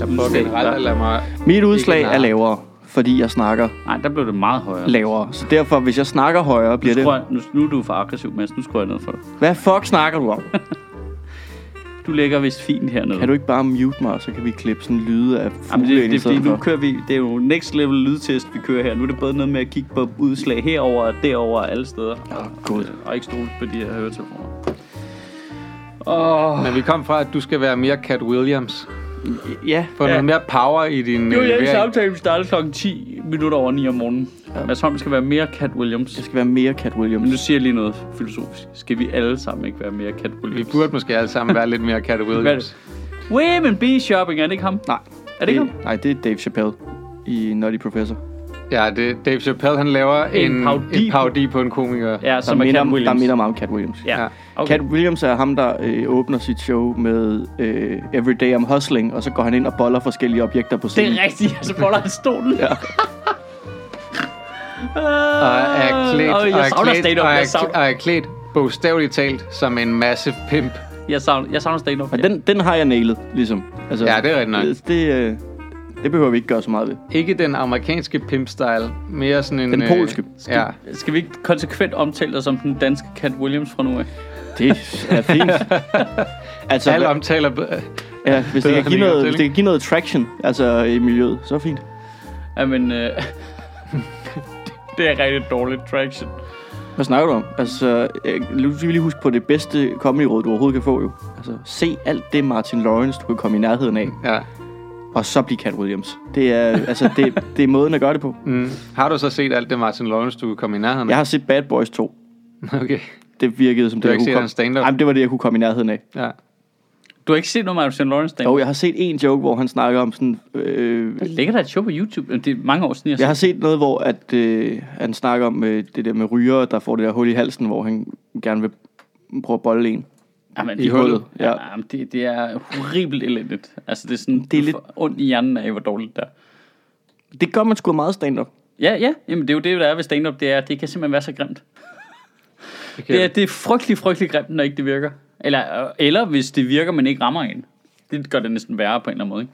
Jeg prøver generelt at lade mig... Mit udslag er lavere, fordi jeg snakker Nej, der blev det meget højere. lavere. Så derfor, hvis jeg snakker højere, bliver Nu, det... skruer jeg- nu, nu er du for aggressiv, Mads. Nu skruer jeg ned for dig. Hvad fuck snakker du om? Du ligger vist fint hernede. Kan du ikke bare mute mig, og så kan vi klippe sådan lyde af Jamen, fugle det, ind det, i stedet det, nu for? kører vi, det er jo next level lydtest, vi kører her. Nu er det både noget med at kigge på udslag herover og derover og alle steder. Og, god. og ikke stole på de her høretelefoner. Åh, Men vi kom fra, at du skal være mere Cat Williams. Ja, Få Ja. noget mere power i din det var øh, den levering. samtale, vi startede klokken 10 minutter over 9 om morgenen. Ja. Mads Holm skal være mere Cat Williams. det skal være mere Cat Williams. Men nu siger jeg lige noget filosofisk. Skal vi alle sammen ikke være mere Cat Vi Williams? burde måske alle sammen være lidt mere Cat er Williams. det? Women be shopping, er det ikke ham? Nej. Er det ikke ham? Nej, det er Dave Chappelle i Nutty Professor. Ja, det, Dave Chappelle, han laver En en, parodi en parodi på en komiker. Ja, Der som er minder, Cat der Williams. minder meget om Cat Williams. Ja, Ja. okay. Cat Williams er ham, der øh, åbner sit show med øh, Every Day I'm Hustling, og så går han ind og boller forskellige objekter på Det scenen. er rigtigt, så folder han stolen. Ja. Og er klædt, og jeg er savner stand-up. og er, savner, og er klædt bogstaveligt talt som en masse pimp. jeg savner, jeg savner stand-up. Og den, den har jeg nailet, ligesom. Altså, Ja, det er rigtigt nok. Det, det, øh, det behøver vi ikke gøre så meget ved. Ikke den amerikanske pimp-style, mere sådan en... Den polske. Øh, ja. Skal vi ikke konsekvent omtale dig som den danske Cat Williams fra nu af? Det er fint. altså, Alle omtaler... ja, hvis, det kan give noget, hvis det kan give noget traction altså, i miljøet, så er det fint. Jamen, øh, det er rigtig dårligt traction. Hvad snakker du om? Altså, øh, skal vi lige huske på det bedste comedyråd, du overhovedet kan få jo. Altså, se alt det Martin Lawrence, du kan komme i nærheden af, Ja. Og så blive Cat Williams. Det er, altså, det, det er måden at gøre det på. Mm. Har du så set alt det Martin Lawrence, du komme i nærheden af? Jeg har set Bad Boys 2. Okay. Det virkede som Du det, jeg set kunne stand-up? Ej, det var det, jeg kunne komme i nærheden af. Ja. Du har ikke set noget Martin Lawrence stand Jo, jeg har set en joke, hvor han snakker om sådan... Øh, Der ligger der et show på YouTube. Det er mange år siden, jeg, jeg har set noget, hvor at, øh, han snakker om øh, det der med ryger, der får det der hul i halsen, hvor han gerne vil prøve at bolle en. Jamen, i det, hullet, ja. Ja. Jamen, det, det er horribelt elendigt. Altså, det er sådan, Det er lidt- ondt i hjernen af, hvor dårligt det er. Det gør man sgu meget stand-up. Ja, ja. Jamen, det er jo det, der er ved stand-up. Det er, det kan simpelthen være så grimt. Okay. Det er, det er frygtelig, frygtelig grimt, når ikke det virker. Eller, eller hvis det virker, men ikke rammer en. Det gør det næsten værre på en eller anden måde, ikke?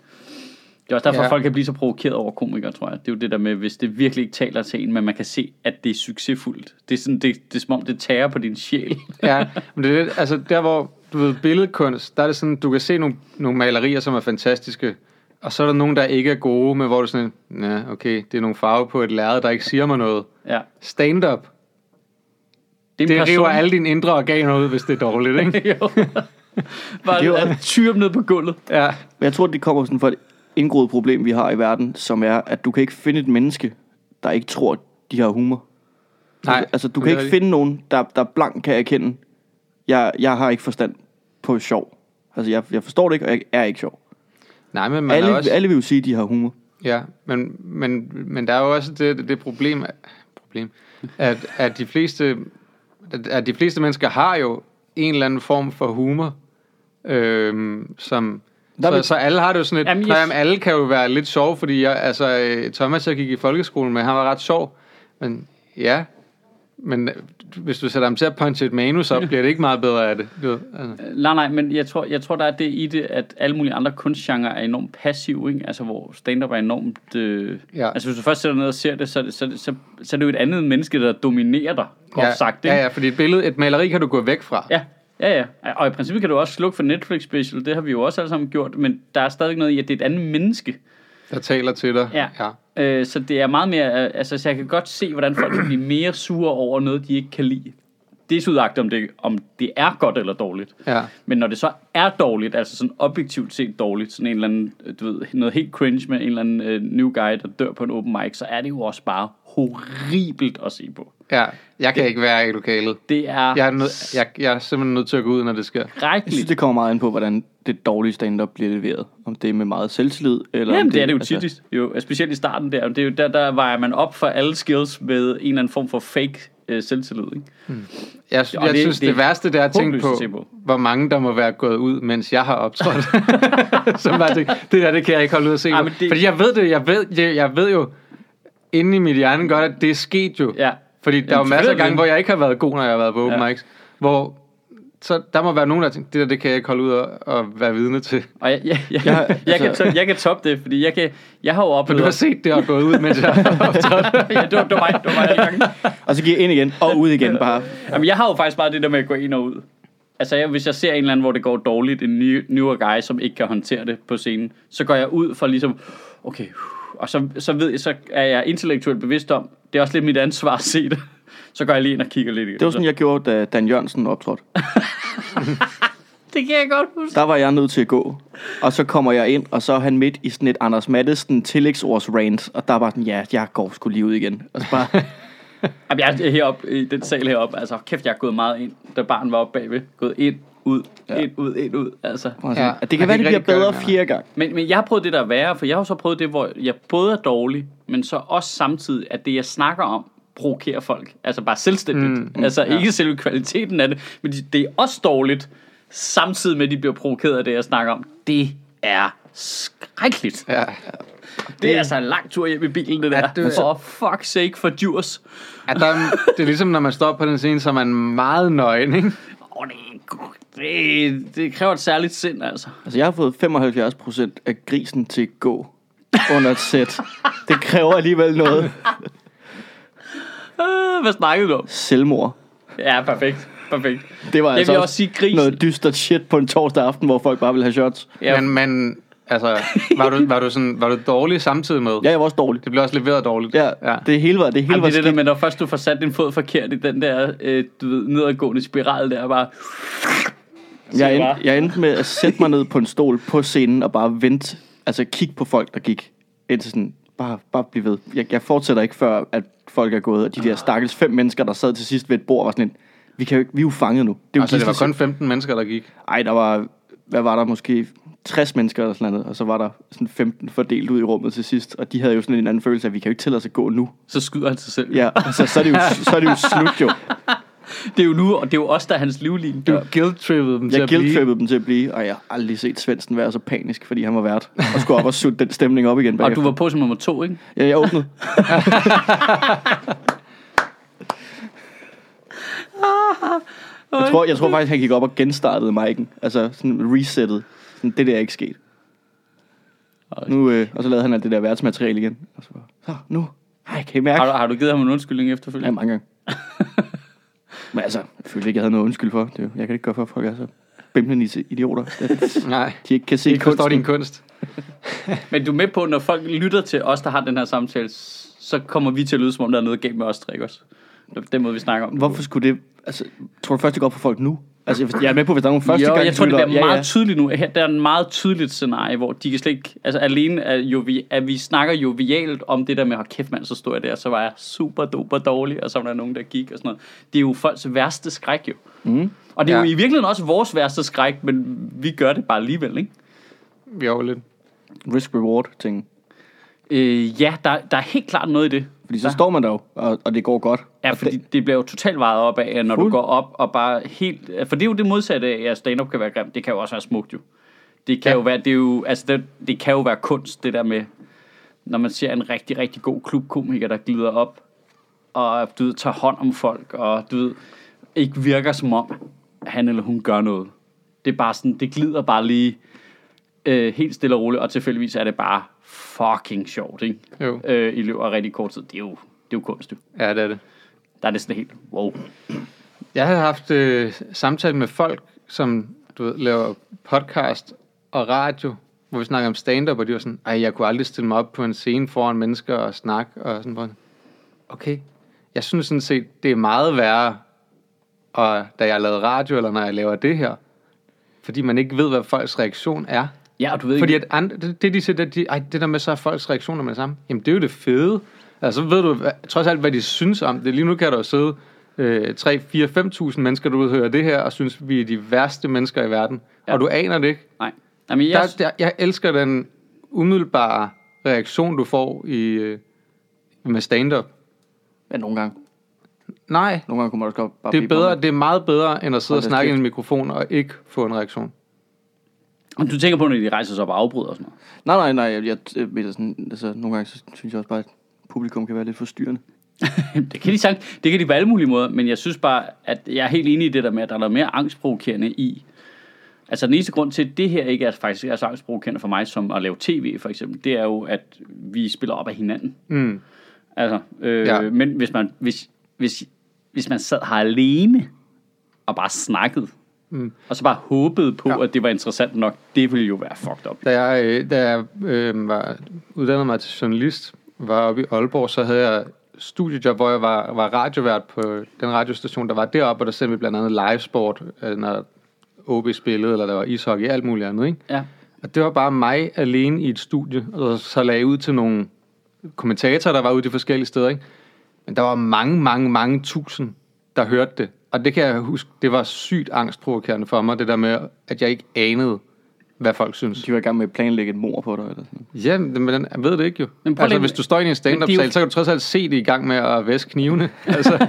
Det er også derfor, Ja. folk kan blive så provokeret over komikere, tror jeg. Det er jo det der med, hvis det virkelig ikke taler til en, men man kan se, at det er succesfuldt. Det er, sådan, det, det er som om, det tager på din sjæl. ja, men det er lidt, altså der hvor, du ved, billedkunst, der er det sådan, du kan se nogle, nogle malerier, som er fantastiske, og så er der nogen, der ikke er gode, men hvor du sådan, ja, okay, det er nogle farver på et lærred, der ikke siger mig noget. ja. Stand-up, Det, er det person- river alle dine indre organer ud, hvis det er dårligt, ikke? jo. Bare Det er tyre ned på gulvet. Ja, Men jeg tror, det kommer sådan fra et indgroet problem, vi har i verden, som er, at du kan ikke finde et menneske, der ikke tror, de har humor. nej. Altså, du kan ikke finde nogen, der, der blank kan erkende, jeg, jeg har ikke forstand på sjov. Altså, jeg, jeg forstår det ikke, og jeg er ikke sjov. Nej, men man Alle, også... alle vil jo sige, at de har humor. Ja, men, men, men der er jo også det, det, det problem, problem at, at, de fleste, at, at de fleste mennesker har jo en eller anden form for humor, øhm, som... Der Så, vil- så alle har det jo sådan lidt, Jamen, jamen, alle kan jo være lidt sjove, fordi jeg, altså, øh, Thomas, jeg gik i folkeskolen med, han var ret sjov, men ja, men øh, hvis du sætter ham til at punche et manus op, bliver det ikke meget bedre af det. Du, ved, altså. Nej, nej, men jeg tror, jeg tror, der er det i det, at alle mulige andre kunstgenre er enormt passive, ikke? Altså, hvor stand-up er enormt... Øh... Ja. Altså, hvis du først sætter ned og ser det, så, er det- så, så, så er det jo et andet menneske, der dominerer dig, groft ja, sagt, ikke? ja, ja, fordi et billede, et maleri kan du gå væk fra. Ja, ja, ja. Og i princippet kan du også slukke for Netflix special, det har vi jo også alle sammen gjort, men der er stadig noget i, at det er et andet menneske. Der taler til dig. Ja. ja. Øh, så det er meget mere, øh, altså så jeg kan godt se, hvordan folk kan blive mere sure over noget, de ikke kan lide. Desudagtigt om det, om det er godt eller dårligt. ja. Men når det så er dårligt, altså sådan objektivt set dårligt, sådan en eller anden, du ved, noget helt cringe med en eller anden øh, new guy, der dør på en open mic, så er det jo også bare horribelt at se på. Ja, jeg kan ikke være i lokalet. Det er Jeg er, nød, jeg, jeg er simpelthen nødt til at gå ud, når det sker. Jeg synes, det kommer meget ind på, hvordan det dårlige stand-up bliver leveret. Om det er med meget selvtillid, eller om Jamen, det er det jo altså, tit, jo, specielt i starten der. Det er jo der, der vejer man op for alle skills med en eller anden form for fake øh, selvtillid. Ikke? Jeg, Og jeg det- synes, det det, værste, det er at tænke på, at på. hvor mange der må være gået ud, mens jeg har optrådt. Som bare det, det der, det kan jeg ikke holde ud at se Ej, det- Fordi jeg ved det, jeg ved, jeg, jeg ved jo inde i mit hjerne godt, at det er sket jo. Ja. Fordi der er jo Jamen, masser af gange, hvor jeg ikke har været god, når jeg har været på open Ja. mics, hvor så der må være nogen, der tænker, det der, det kan jeg ikke holde ud og, og være vidne til. Og jeg, jeg, jeg, Jeg- jeg, jeg, kan, altså- to, jeg kan toppe det, fordi jeg, kan, jeg har jo For oplevet... du har set det og gået ud, mens jeg har optrådt. ja, det var, det var mig, det var mig alle gange. Og så giver ind igen, og ud igen bare. Jamen, jeg har jo faktisk bare det der med at gå ind og ud. Altså, jeg, hvis jeg ser en eller anden, hvor det går dårligt, en ny, newer guy, som ikke kan håndtere det på scenen, så går jeg ud for ligesom, okay, og så, så ved jeg, så er jeg intellektuelt bevidst om, det er også lidt mit ansvar at se det. Så går jeg lige ind og kigger lidt i det. Det var sådan, jeg gjorde, da Dan Jørgensen optrådte. det kan jeg godt huske. Der var jeg nødt til at gå. Og så kommer jeg ind, og så er han midt i sådan et Anders Mattesen tillægsords rant. Og der var sådan, ja, jeg går sgu lige ud igen. Og så bare, Jamen, jeg er heroppe i den sal heroppe, altså kæft, jeg er gået meget ind, da barn var oppe bagved. Gået ind, ud, Ja. ind, ud, ind, ud, altså. Ja, det man kan være, kan det bliver bedre det, fjerde gang. Men, men jeg har prøvet det, der er værre, for jeg har så prøvet det, hvor jeg både er dårlig, men så også samtidig, at det, jeg snakker om, provokerer folk. Altså bare selvstændigt. Mm, Mm, altså ikke selve kvaliteten af det, men de- det er også dårligt, samtidig med, at de bliver provokeret af det, jeg snakker om. Det er skrækkeligt. Ja. Det er altså en lang tur hjem i bilen, det der. Ja, det- For fuck's sake, for Djurs. At der, det er ligesom, når man står på den scene, så er man meget nøgen, ikke? Oh, det, det, det kræver et særligt sind, altså. Altså, jeg har fået 75% af grisen til at gå under et sæt. Det kræver alligevel noget Øh, hvad snakkede du om? selvmord. Ja, perfekt. Perfekt. Det var Jeg altså vil også sige grisen. noget dystert shit på en torsdag aften, hvor folk bare vil have shots. Ja, Ja. Men, men altså, var du, var, du sådan, var du dårlig samtidig med? Ja, jeg var også dårlig. Det blev også leveret dårligt. Ja, ja. det hele var, det hele Jamen, var det er det der skidt. med, når først du får sat din fod forkert i den der, øh, du ved, nedadgående spiral der, bare... Jeg bare- jeg endte med at sætte mig ned på en stol på scenen og bare vente, altså kigge på folk, der gik. Indtil sådan, bare, bare blive ved. Jeg, jeg fortsætter ikke, før at folk er gået. Og de der stakkels fem mennesker, der sad til sidst ved et bord, var sådan lidt, vi, kan jo, ikke- vi er jo fanget nu. Det er jo Altså, det var kun 15 mennesker, der gik. Ej, der var, hvad var der måske 60 mennesker eller sådan noget, og så var der sådan 15 fordelt ud i rummet til sidst, og de havde jo sådan en anden følelse af, at vi kan jo ikke tillade os at gå nu. Så skyder han sig selv. Ja, altså, så er det jo, så er det jo slut jo. Det er jo nu, og det er jo også der er hans livlin. Du guilt-trippede dem til Jeg at blive. guilt dem til at blive, og jeg har aldrig set Svendsen være så panisk, fordi han var vært, og skulle op og sutte den stemning op igen Og bagefter. du var på som nummer to, ikke? Ja, jeg åbnede. jeg, tror, jeg tror faktisk, han gik op og genstartede mic'en. Altså sådan resettet. Sådan, det der er ikke sket. Nu, øh, og så lavede han alt det der værtsmateriale igen. Og så, så nu. Ej, kan I mærke? Har, du- har du givet ham en undskyldning Ja, efterfølgende? mange gange. Men altså, jeg følte ikke, jeg havde noget undskyld for. Det, jeg kan ikke gøre for, at folk er så bimlende idioter. Nej, de ikke kan se ikke forstår kunsten. din kunst. Men du er med på, når folk lytter til os, der har den her samtale, så kommer vi til at lyde, som om der er noget galt med os, tre også. Det Den måde, vi snakker om. Hvorfor skulle det... Altså, tror du først, det går op for folk nu? Altså, jeg- er med på, hvis der er nogle første jo, gang, jeg tror, det bliver meget tydeligt nu. Her, der er en meget tydeligt scenarie, hvor de kan slet ikke... Altså alene, at, jo, vi, at vi snakker jovialt om det der med, at kæft mand, så stod jeg der, så var jeg super duper dårlig, og så var der nogen, der gik og sådan noget. Det er jo folks værste skræk jo. Mm. Og det er Ja. jo i virkeligheden også vores værste skræk, men vi gør det bare alligevel, ikke? Jo, lidt. Risk-reward ting. Øh, ja, der, der er helt klart noget i det. Fordi så står man der jo, og, og det går godt. Ja, fordi det, det bliver jo totalt vejet op af, når du Fuld. går op og bare helt... For det er jo det modsatte af, at stand-up kan være grimt. Det kan jo også være smukt jo. Det kan Ja. jo være, det er jo, altså det, det kan jo være kunst, det der med, når man ser en rigtig, rigtig god klubkomiker, der glider op, og du ved, tager hånd om folk, og du ved, ikke virker som om, han eller hun gør noget. Det er bare sådan, det glider bare lige øh, helt stille og roligt, og tilfældigvis er det bare fucking sjovt, ikke? Jo. Øh, I løbet af rigtig kort tid. Det er jo, det er jo kunst, jo. Ja, det er det. Der er det sådan helt, wow. Jeg har haft øh, samtale med folk, som du ved, laver podcast og radio, hvor vi snakker om stand-up, og de var sådan, ej, jeg kunne aldrig stille mig op på en scene foran mennesker og snakke, og sådan noget. Okay, jeg synes sådan set, det er meget værre, og da jeg lavede radio, eller når jeg laver det her, fordi man ikke ved, hvad folks reaktion er. Ja, og du ved Fordi ikke, at andre, det, det, de siger, det, de, ej, det der med, så er folks reaktioner med det samme. Jamen, det er jo det fede. Altså, så ved du hvad, trods alt, hvad de synes om det. Lige nu kan der jo sidde øh, 3, 4, 5.000 mennesker, der udhører det her, og synes, vi er de værste mennesker i verden. Ja. Og du aner det ikke. nej. Jamen, jeg, Der, der, jeg elsker den umiddelbare reaktion, du får i, øh, med stand-up. ja, nogle gange. Nej, Nogle gange kunne man også godt bare det er, bedre, det er meget bedre, end at sidde og da snakke i en mikrofon og ikke få en reaktion. Og du tænker på, når de rejser sig op og afbryder og sådan noget. Nej, nej, nej. Jeg, jeg, jeg, mener sådan, altså, nogle gange så synes jeg også bare, at publikum kan være lidt forstyrrende. det kan de sagt, det kan de på alle mulige måder, men jeg synes bare, at jeg er helt enig i det der med, at der er noget mere angstprovokerende i. Altså den eneste grund til, at det her ikke er faktisk er så angstprovokerende for mig, som at lave tv for eksempel, det er jo, at vi spiller op af hinanden. Mm. Altså, øh. Ja. men hvis man, hvis, hvis, hvis man sad her alene og bare snakkede, mm. og så bare håbede på, ja. At det var interessant nok, det ville jo være fucked up. Da jeg, øh, da jeg øh, var uddannet mig til journalist, var oppe i Aalborg, så havde jeg studiejob, hvor jeg var, var radiovært på den radiostation, der var deroppe, og der sendte vi blandt andet livesport, øh, når OB spillede, eller der var ishockey, alt muligt andet, ikke? Ja. Og det var bare mig alene i et studie, og så lagde jeg ud til nogle kommentatorer, der var ude de forskellige steder, ikke? Men der var mange, mange, mange tusind, der hørte det. Og det kan jeg huske, det var sygt angstprovokerende for mig, det der med, at jeg ikke anede, hvad folk synes. De var i gang med at planlægge et mor på dig. Eller sådan. Ja, men den- jeg ved det ikke jo. Men altså, lige- hvis du står i en stand-up er jo- sal, så kan du trods alt se det i gang med at væske knivene. Altså,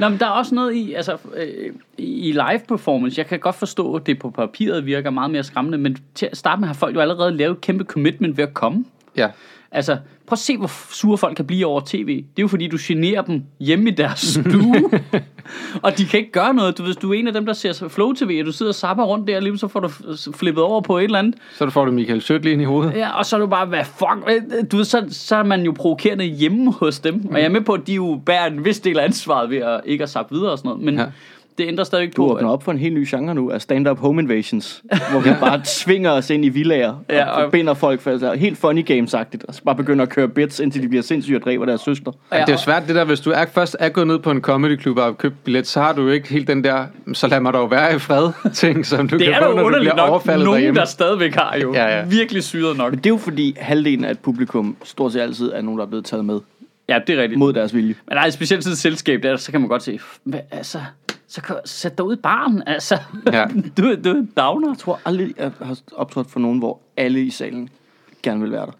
Nå, men der er også noget i, altså, øh, i live performance, jeg kan godt forstå, at det på papiret virker meget mere skræmmende, men til at starte med har folk jo allerede lavet et kæmpe commitment ved at komme. ja. Altså, prøv at se, hvor sure folk kan blive over tv. Det er jo fordi, du generer dem hjemme i deres stue. og de kan ikke gøre noget. Du, hvis du er en af dem, der ser Flow TV, og du sidder og zapper rundt der, og lige så får du flippet over på et eller andet. Så får du Michael Sødt ind i hovedet. Ja, og så er du bare, hvad fuck, du ved, så, så er man jo provokerende hjemme hos dem. Og jeg er med på, at de jo bærer en vis del af ansvaret ved at ikke at sappe videre og sådan noget. Men Ja. Det ændrer stadig ikke Du på, åbner op for en helt ny genre nu af stand-up home invasions, hvor vi bare svinger os ind i villager Ja, og, og- og binder folk for altså, helt funny games-agtigt, og så bare begynder at køre bits, indtil de bliver sindssyge og dræber deres søster. Ja, det er jo svært det der, hvis du er først er gået ned på en comedyklub og har købt billet, så har du jo ikke helt den der, så lad mig dog være i fred ting, som du det kan er få, når du bliver nok overfaldet nogen, derhjemme. der stadigvæk har jo. Ja, ja. Virkelig syret nok. Men det er jo fordi halvdelen af et publikum stort set altid er nogen, der er blevet taget med Ja, det er rigtigt. mod deres vilje. Men et specielt sådan et selskab der, så kan man godt se, hvad, altså, så kan, sæt dig ud i baren, altså. Ja. du, er- du er en downer. Jeg tror aldrig, jeg har optrådt for nogen, hvor alle i salen gerne vil være der.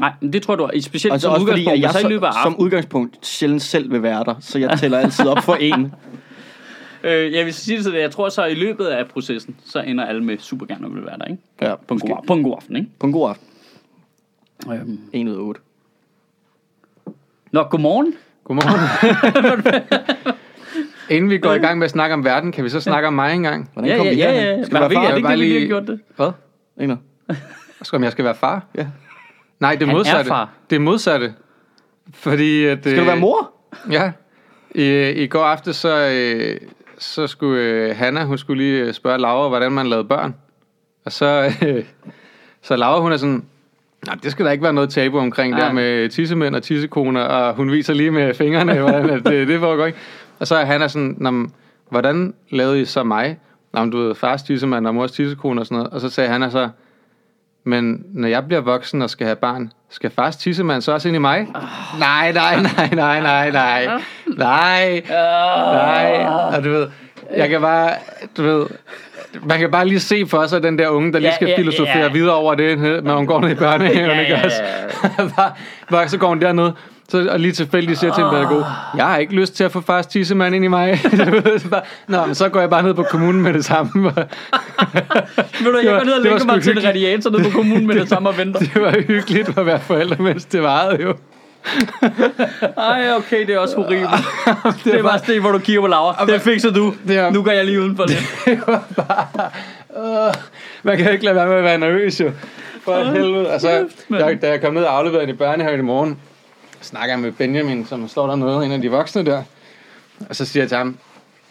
Nej, men det tror du, i specielt Altså som også fordi, udgangspunkt, at jeg så i løbet af som udgangspunkt sjældent selv vil være der, så jeg tæller altid op for en. Øh, jeg vil sige det sådan, jeg tror så i løbet af processen, så ender alle med super gerne at vil være der, ikke? Ja, På en, god, på en god aften, ikke? På en god aften. Øhm. 1 ud af 8. Nå, godmorgen. Godmorgen. Inden vi går i gang med at snakke om verden, kan vi så snakke om mig engang? Hvordan Ja, kom ja, vi ja, herhen? ja. Skal har vi er far? det ikke bare vi lige har lige- gjort det? Hvad? Ikke Skal om jeg skal være far? Ja. Nej, det er Han er modsatte. far. Det er modsatte. Fordi at, Skal du være mor? Ja. I, I går aftes, så, øh, så skulle øh, Hanna, hun skulle lige øh, spørge Laura, hvordan man lavede børn. Og så, øh, så Laura, hun er sådan, Nej, det skal der ikke være noget tabu omkring Nej. der med tissemænd og tissekoner, og hun viser lige med fingrene, hvordan at det, det foregår, ikke? Og så er han sådan, "Nå, men, hvordan lavede I så mig? Nå, men du ved, fars tissemand og mors tissekone og sådan noget. Og så sagde han så, men når jeg bliver voksen og skal have barn, skal fars tissemand så også ind i mig? Nej, nej, nej, nej, nej, nej. Nej, nej. Og du ved, jeg kan bare, du ved, man kan bare lige se for sig den der unge, der lige Ja, skal ja, filosofere ja. videre over det, når hun går ned i børnehaven, Ja, ikke ja, også? ja, bare, bare, så går hun derned, så, og lige tilfældigt siger til en pædagog, jeg har ikke lyst til at få fars tissemand ind i mig. Bare, Nå, men så går jeg bare ned på kommunen med det samme. Ved du, jeg Det var- går ned og det var lægger mig til en radiator nede på kommunen med det samme og venter. Det var hyggeligt at være forældre, mens det varede jo. Ej, okay, det er også horribelt. det er bare sted, hvor du kigger på Laura. Det fikser du. Det er- Nu går jeg lige udenfor lidt. Uh, man kan ikke lade være med at være nervøs jo. For helvede. Altså, jeg, da jeg kom ned og afleverede i børnehaven i morgen, snakker jeg med Benjamin, som står dernede, en af de voksne der. Og så siger jeg til ham,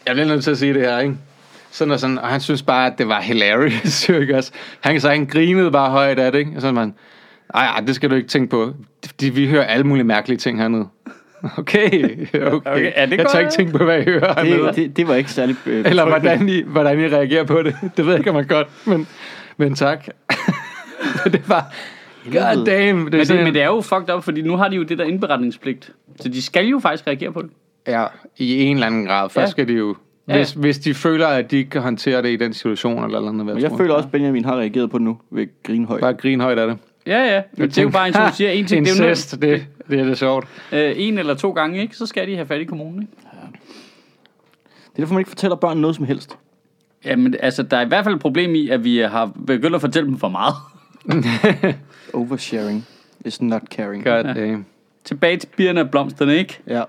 jeg bliver nødt til at sige det her, ikke? Sådan og sådan, og han synes bare, at det var hilarious, ikke også? Han kan så han grinede bare højt af det, ikke? Og så er man, ej, ej, det skal du ikke tænke på. De, vi hører alle mulige mærkelige ting hernede. Okay, okay. Okay, ja, det jeg tør ikke tænke på, hvad I hører hernede. Det, det, det var ikke særlig øh, Eller hvordan I, hvordan I reagerer på det. Det ved jeg ikke, om man godt, men, men tak. det var... God damn. Det er Men det, men det er jo fucked up, fordi nu har de jo det der indberetningspligt. Så de skal jo faktisk reagere på det. Ja, i en eller anden grad. Først Ja. skal de jo... Ja, ja. Hvis, hvis de føler, at de ikke kan håndtere det i den situation, eller noget, hvad Men jeg føler også, at Benjamin har reageret på det nu ved grinhøjt. Bare grin højt af det. Ja, ja. Men det er jo bare en, som du siger, en ting. Det er Incest, det, det er det sjovt. øh, en eller to gange, ikke? Så skal de have fat i kommunen, ikke? Det er derfor, man ikke fortæller børn noget som helst. Jamen, altså, der er i hvert fald et problem i, at vi har begyndt at fortælle dem for meget. Oversharing is not caring. God damn. Tilbage til bierne og blomsterne, ikke? Ja.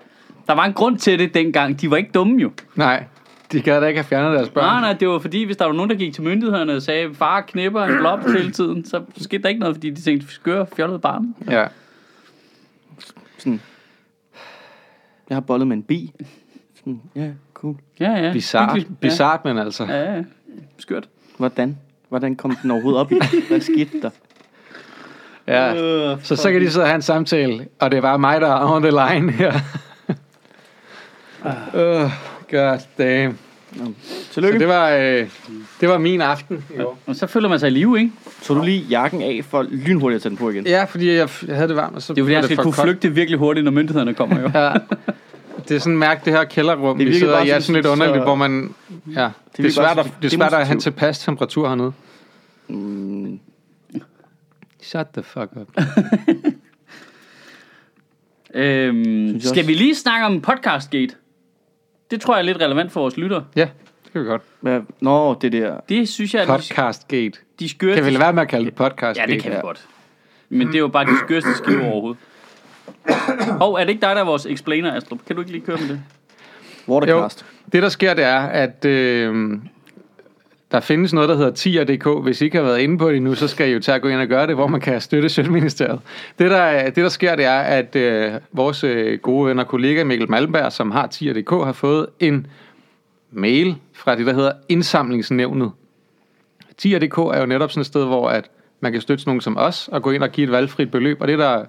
Der var en grund til det dengang. De var ikke dumme jo. Nej, de gad da ikke have fjernet deres børn. Nej, nej, det var fordi, hvis der var nogen, der gik til myndighederne og sagde, far knipper en blomst hele tiden, så skete der ikke noget, fordi de tænkte, vi skøre fjollede barn. Ja. Sådan, jeg har bollet med en bi. Sådan, ja, cool. Ja, ja. Bizart, Hyggeligt. bizart, men altså. Ja, ja, ja. Skørt. Hvordan? Hvordan kom den overhovedet op i? Hvad skete der? Ja. Så så kan de sidde og have en samtale, og det er bare mig, der er on the line her. uh, god damn. Så Tillykke. det var, øh, det var min aften i år. Og så føler man sig i live, ikke? Så du lige jakken af for lynhurtigt at tage den på igen? Ja, fordi jeg, f- jeg havde det varmt, og så Det er fordi, jeg skal kunne koldt. flygte virkelig hurtigt, når myndighederne kommer jo. Ja. Det er sådan mærke det her kælderrum, Det vi sidder bare i, er sådan- lidt så- underligt, hvor man... Ja, det, er virker svært, bare at, det er svært at have tilpas temperatur hernede. Mm, Shut the fuck up. Øhm, skal vi lige snakke om podcastgate? Det tror jeg er lidt relevant for vores lytter. Ja, det kan vi godt. hvad? Nå, det der. Det synes jeg, er Podcastgate. de skøreste... Kan vi lade være med at kalde det podcast? Ja, det kan vi godt. Men det er jo bare de skørste skiver overhovedet. Og er det ikke dig, der er vores explainer, Astrup? Kan du ikke lige køre med det? Watercast. Det, der sker, det er, at øh, der findes noget, der hedder tier.dk. Hvis I ikke har været inde på det endnu, så skal I jo tage at gå ind og gøre det, hvor man kan støtte Sjøtministeriet. Det, der, det, der sker, det er, at øh, vores øh, gode ven og kollega Mikkel Malmberg, som har tier.dk, har fået en mail fra det, der hedder Indsamlingsnævnet. Tier.dk er jo netop sådan et sted, hvor at man kan støtte sådan nogen som os, og gå ind og give et valgfrit beløb, og det er der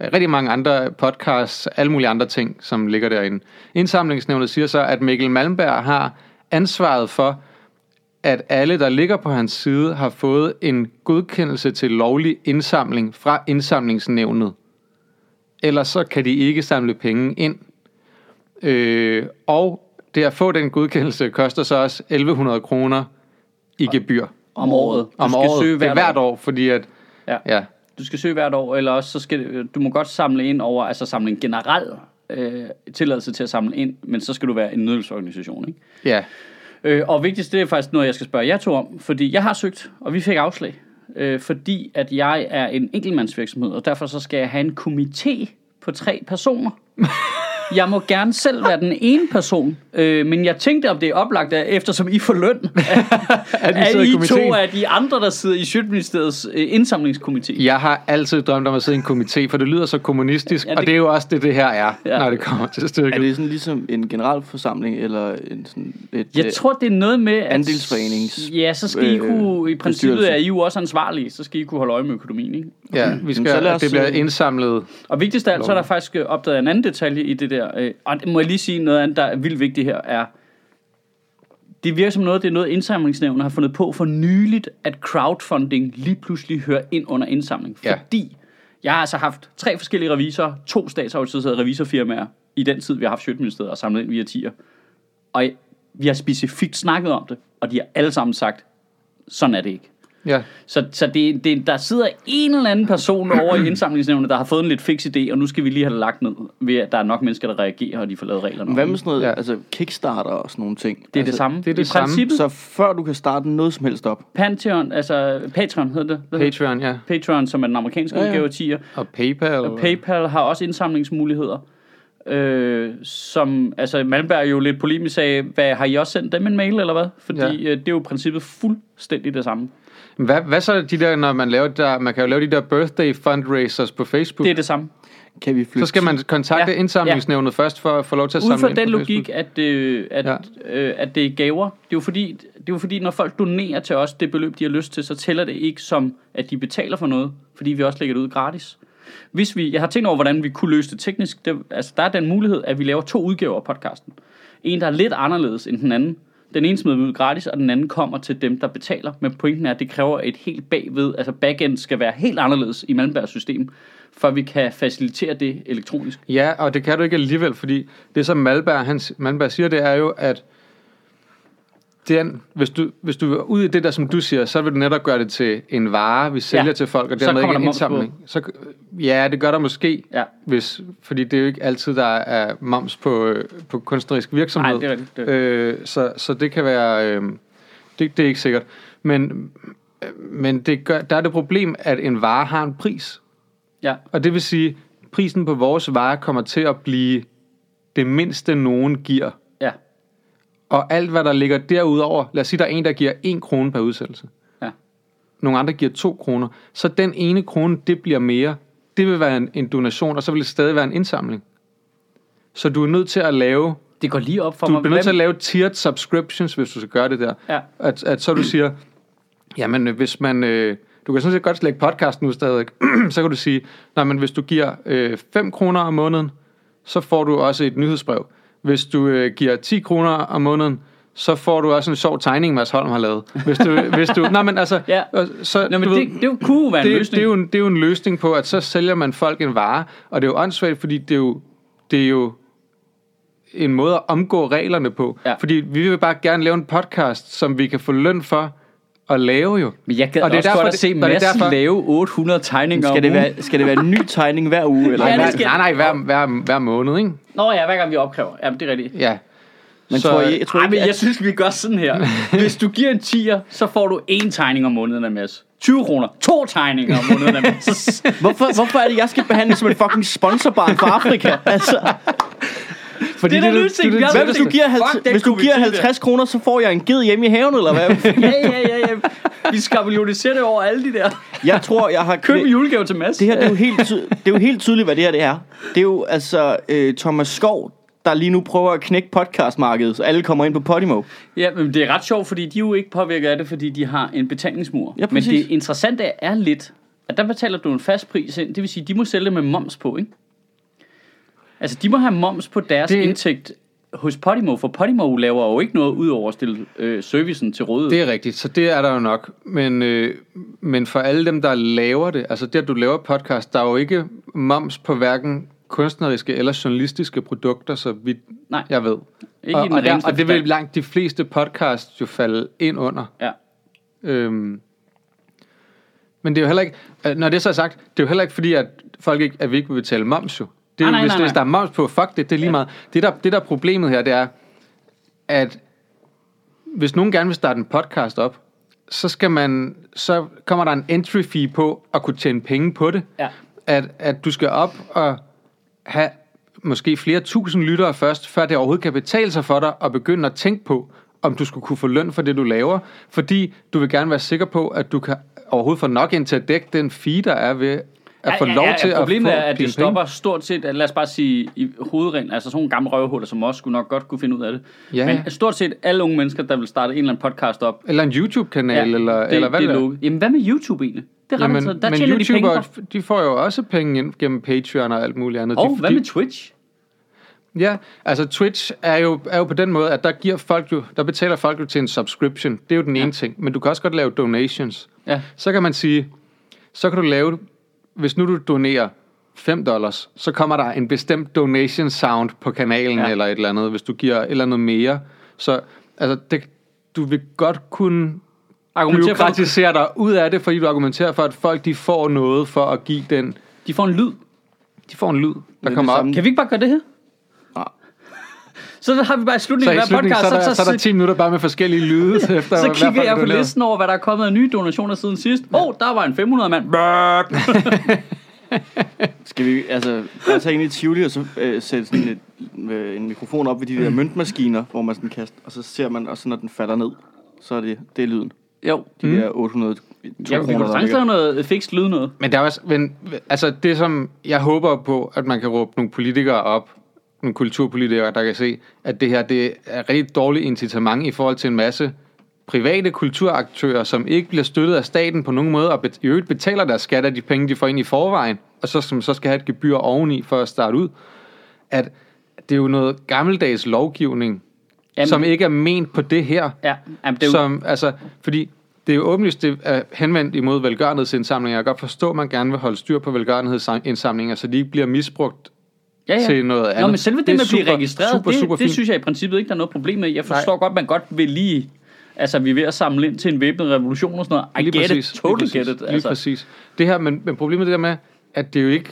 rigtig mange andre podcasts, alle mulige andre ting, som ligger derinde. Indsamlingsnævnet siger så, at Mikkel Malmberg har ansvaret for, at alle, der ligger på hans side, har fået en godkendelse til lovlig indsamling fra indsamlingsnævnet. Ellers så kan de ikke samle penge ind. Øh, og det at få den godkendelse koster så også 1100 kroner i gebyr Om året. Du om skal året. Søge det er hvert, hvert år, fordi at... Ja. ja Du skal søge hvert år, eller også så skal du må godt samle ind over, altså samle en generel øh, tilladelse til at samle ind, men så skal du være en nødhjælpsorganisation, ikke? ja. Øh, og vigtigst, det er faktisk noget, jeg skal spørge jer to om, fordi jeg har søgt, og vi fik afslag, øh, fordi at jeg er en enkeltmandsvirksomhed, og derfor så skal jeg have en komité på tre personer. Jeg må gerne selv være den ene person, øh, men jeg tænkte, om det er oplagt, at eftersom I får løn, at, at i I to er de andre, der sidder i Sjøtministeriets øh, indsamlingskomité. Jeg har altid drømt om at sidde i en komité, for det lyder så kommunistisk, Ja, det- og det er jo også det, det her er, Ja. når det kommer til stykket. Er det sådan ligesom en generalforsamling, eller en sådan et... Jeg øh, tror, det er noget med... At, Andelsforenings- Ja, så skal I øh, kunne... I princippet bestyrelse. er I jo også ansvarlige, så skal I kunne holde øje med økonomien, ikke? Ja, vi skal, så lad os, det bliver øh, indsamlet. Og vigtigst af alt, så er der faktisk øh, opdaget en anden detalje i det der. øh, Og må jeg lige sige, noget andet, der er vildt vigtigt her, er... Det virker som noget, det er noget indsamlingsnævnet har fundet på for nyligt, at crowdfunding lige pludselig hører ind under indsamling. Ja. Fordi jeg har altså haft tre forskellige revisorer, to statsautoriserede revisorfirmaer, i den tid, vi har haft Sjøtministeriet og samlet ind via tier. Og vi har specifikt snakket om det, og de har alle sammen sagt, sådan er det ikke. Ja. Så, så det, det, der sidder en eller anden person over i indsamlingsnævnet, der har fået en lidt fix idé, og nu skal vi lige have det lagt ned, ved at der er nok mennesker, der reagerer, og de får lavet reglerne. Hvad med sådan noget, Ja. altså Kickstarter og sådan nogle ting? Det er det altså, samme. det er det I samme. princippet, Så før du kan starte noget som helst op, Pantheon, altså Patreon hedder det. Hvad hedder det? Patreon, ja. Patreon, som er den amerikanske Ja, ja. udgave tier. Og PayPal. Og PayPal har også indsamlingsmuligheder. Øh, som, altså Malmberg er jo lidt polemisk sagde, hvad, har I også sendt dem en mail, eller hvad? Fordi Ja. øh, det er jo i princippet fuldstændig det samme. Hvad, hvad så de der, når man laver der, man kan jo lave de der birthday fundraisers på Facebook. Det er det samme. kan vi flytte... så skal man kontakte Ja, indsamlingsnævnet ja. først for at få lov til at Ud samle fra ind den på logik, Facebook. at, øh, at. Ja. øh, at det er gaver. Det er, jo fordi, det er jo fordi, når folk donerer til os det beløb, de har lyst til, så tæller det ikke som, at de betaler for noget, fordi vi også lægger det ud gratis. Hvis vi, jeg har tænkt over, hvordan vi kunne løse det teknisk. Det, altså, der er den mulighed, at vi laver to udgaver af podcasten. En, der er lidt anderledes end den anden. Den ene smider vi ud gratis, og den anden kommer til dem, der betaler. Men pointen er, at det kræver et helt bagved, altså backend skal være helt anderledes i Malmbergs system, for vi kan facilitere det elektronisk. Ja, og det kan du ikke alligevel, fordi det som Malmberg, han, Malmberg siger, det er jo, at den, hvis, du, hvis du er ude i det der, som du siger, så vil du netop gøre det til en vare, vi sælger Ja. til folk, og dermed ikke en på. indsamling. Så, ja, det gør der måske, Ja. hvis, fordi det er jo ikke altid, der er moms på, øh, på kunstnerisk virksomhed. Nej, det er rigtigt. Det er Øh, så, så det kan være, øh, det, det er ikke sikkert. Men, men det gør, der er det problem, at en vare har en pris. Ja, Og det vil sige, prisen på vores vare kommer til at blive det mindste nogen giver. Ja. Og alt, hvad der ligger derudover, lad os sige, der er en, der giver 1 krone per udsendelse. Ja. Nogle andre giver 2 kroner. Så den ene krone, det bliver mere. Det vil være en, en donation, og så vil det stadig være en indsamling. Så du er nødt til at lave, Det går lige op for du mig. bliver nødt til at lave tiered subscriptions, hvis du skal gøre det der. Ja. At, at så du siger, jamen øh, hvis man, øh, du kan sådan set godt slække podcasten nu stadig, så kan du sige, nej, men hvis du giver øh, 5 kroner om måneden, så får du også et nyhedsbrev. Hvis du øh, giver 10 kroner om måneden, så får du også en sjov tegning, Mads Holm har lavet. Hvis du, hvis du, nej, men altså, Ja. øh, så, Nå, men du det, det jo kunne være en det, løsning. det, er jo en, det er jo en løsning på, at så sælger man folk en vare, og det er jo åndssvagt, fordi det er jo, det er jo en måde at omgå reglerne på. Ja. Fordi vi vil bare gerne lave en podcast, som vi kan få løn for at lave jo. Men jeg gad Og det er også derfor, godt at se og det er Mads derfor- lave 800 tegninger Skal det, være, skal det være en ny tegning hver uge? Eller? Ja, skal- nej, nej, hver, hver, hver måned, ikke? Nå ja, hver gang vi opkræver. Ja, det er rigtigt. Ja. Men Så- tror I, jeg tror Ej, ikke, men jeg synes, vi gør sådan her. Hvis du giver en 10'er, så får du en tegning om måneden af Mads. 20 kroner. To tegninger om måneden af Mads. hvorfor, hvorfor er det, jeg skal behandles som et fucking sponsorbarn for Afrika? Altså, Fordi Det er løsningen, vi har hvad hvis du giver, Fuck, 50, den hvis du giver til 50 kroner, så får jeg en ged hjemme i haven, eller hvad? ja, ja, ja, ja. Vi skabeliotiserer det over alle de der. Jeg tror, jeg har... Køb julegave til Mads. Det her det er, jo helt det er jo helt tydeligt, hvad det her det er. Det er jo altså øh, Thomas Skov, der lige nu prøver at knække podcastmarkedet, så alle kommer ind på Podimo. Ja, men det er ret sjovt, fordi de er jo ikke påvirket af det, fordi de har en betalingsmur. Ja, men det interessante er lidt, at der betaler du en fast pris ind. Det vil sige, de må sælge det med moms på, ikke? Altså, de må have moms på deres Det- indtægt hos Podimo, for Podimo laver jo ikke noget ud over at stille øh, servicen til rådighed. Det er rigtigt, så det er der jo nok. Men, øh, men for alle dem, der laver det, altså det, at du laver podcast, der er jo ikke moms på hverken kunstneriske eller journalistiske produkter, så vidt Nej. jeg ved. Ikke og, og, der, og det vil langt de fleste podcasts jo falde ind under. Ja. Øhm, men det er jo heller ikke, øh, når det så er sagt, det er jo heller ikke fordi, at folk ikke, at vi ikke vil betale moms jo. Det Nej, nej, hvis, nej, hvis nej. der er moms på, fuck det, det er lige meget. Det der, det der er problemet her, det er, at hvis nogen gerne vil starte en podcast op, så skal man, så kommer der en entry fee på at kunne tjene penge på det. Ja. At, at du skal op og have måske flere tusind lyttere først, før det overhovedet kan betale sig for dig at begynde at tænke på, om du skulle kunne få løn for det, du laver. Fordi du vil gerne være sikker på, at du kan overhovedet få nok ind til at dække den fee, der er ved at få lov til at få Problemet er, at det stopper stort set, lad os bare sige, i hovedreglen, altså sådan nogle gamle røvhuller, som også skulle nok godt kunne finde ud af det. Ja. Men stort set alle unge mennesker, der vil starte en eller anden podcast op. Eller en YouTube-kanal, eller, det, eller hvad det er lukket. Jamen, hvad med YouTube egentlig? Det er Jamen. Der men tjener de penge YouTubere, de får jo også penge ind gennem Patreon og alt muligt andet. Og de, hvad med Twitch? Ja, altså Twitch er jo, er jo på den måde, at der giver folk jo, der betaler folk jo til en subscription. Det er jo den ene ting. Men du kan også godt lave donations. Ja. Så kan man sige, så kan du lave, hvis nu du donerer 5 dollars, så kommer der en bestemt donation sound på kanalen Ja. eller et eller andet, hvis du giver et eller andet mere. Så altså, det, du vil godt kunne Argumenterer for, at byråkratisere dig ud af det, fordi du argumenterer for, at folk de får noget for at give den, de får en lyd. de får en lyd, der kommer op. Kan vi ikke bare gøre det her? Så har vi bare i Så slutningen i af hver slutningen, podcast, så, er der, så, er der 10 minutter bare med forskellige lyde, efter så kigger jeg på donerer. listen over, hvad der er kommet af nye donationer siden sidst. Åh, oh, der var en 500 mand. Skal vi altså bare tage ind i Tivoli og så øh, sætte sådan et, øh, en mikrofon op ved de der møntmaskiner, hvor man sådan kaster, og så ser man, og så når den falder ned, så er det, det er lyden. Jo, De mm. der 800 to jeg vi kunne der sagtens lave noget fikst lyd noget. Men der er også, men, altså det som, jeg håber på, at man kan råbe nogle politikere op, nogle kulturpolitikere, der kan se, at det her, det er rigtig dårligt incitament i forhold til en masse private kulturaktører, som ikke bliver støttet af staten på nogen måde, og i øvrigt betaler deres skat af de penge, de får ind i forvejen, og så, som så skal have et gebyr oveni for at starte ud, at det er jo noget gammeldags lovgivning, Jamen, som ikke er ment på det her. Ja, jamen, det er jo, Som, altså, fordi det er jo åbenlyst, det er henvendt imod velgørenhedsindsamlinger. Jeg kan godt forstå, at man gerne vil holde styr på velgørenhedsindsamlinger, så de ikke bliver misbrugt ja, ja. til noget andet. Nå, men selve det, Det med at blive super, registreret, super, det, super det fint. synes jeg i princippet ikke, der er noget problem med. Jeg forstår godt, man godt vil lige... Altså, vi er ved at samle ind til en væbnet revolution og sådan noget. I Lige get præcis, it, totally lige præcis, get it. Lige Altså. præcis. Det her, men, men problemet er det der med, at det er jo ikke,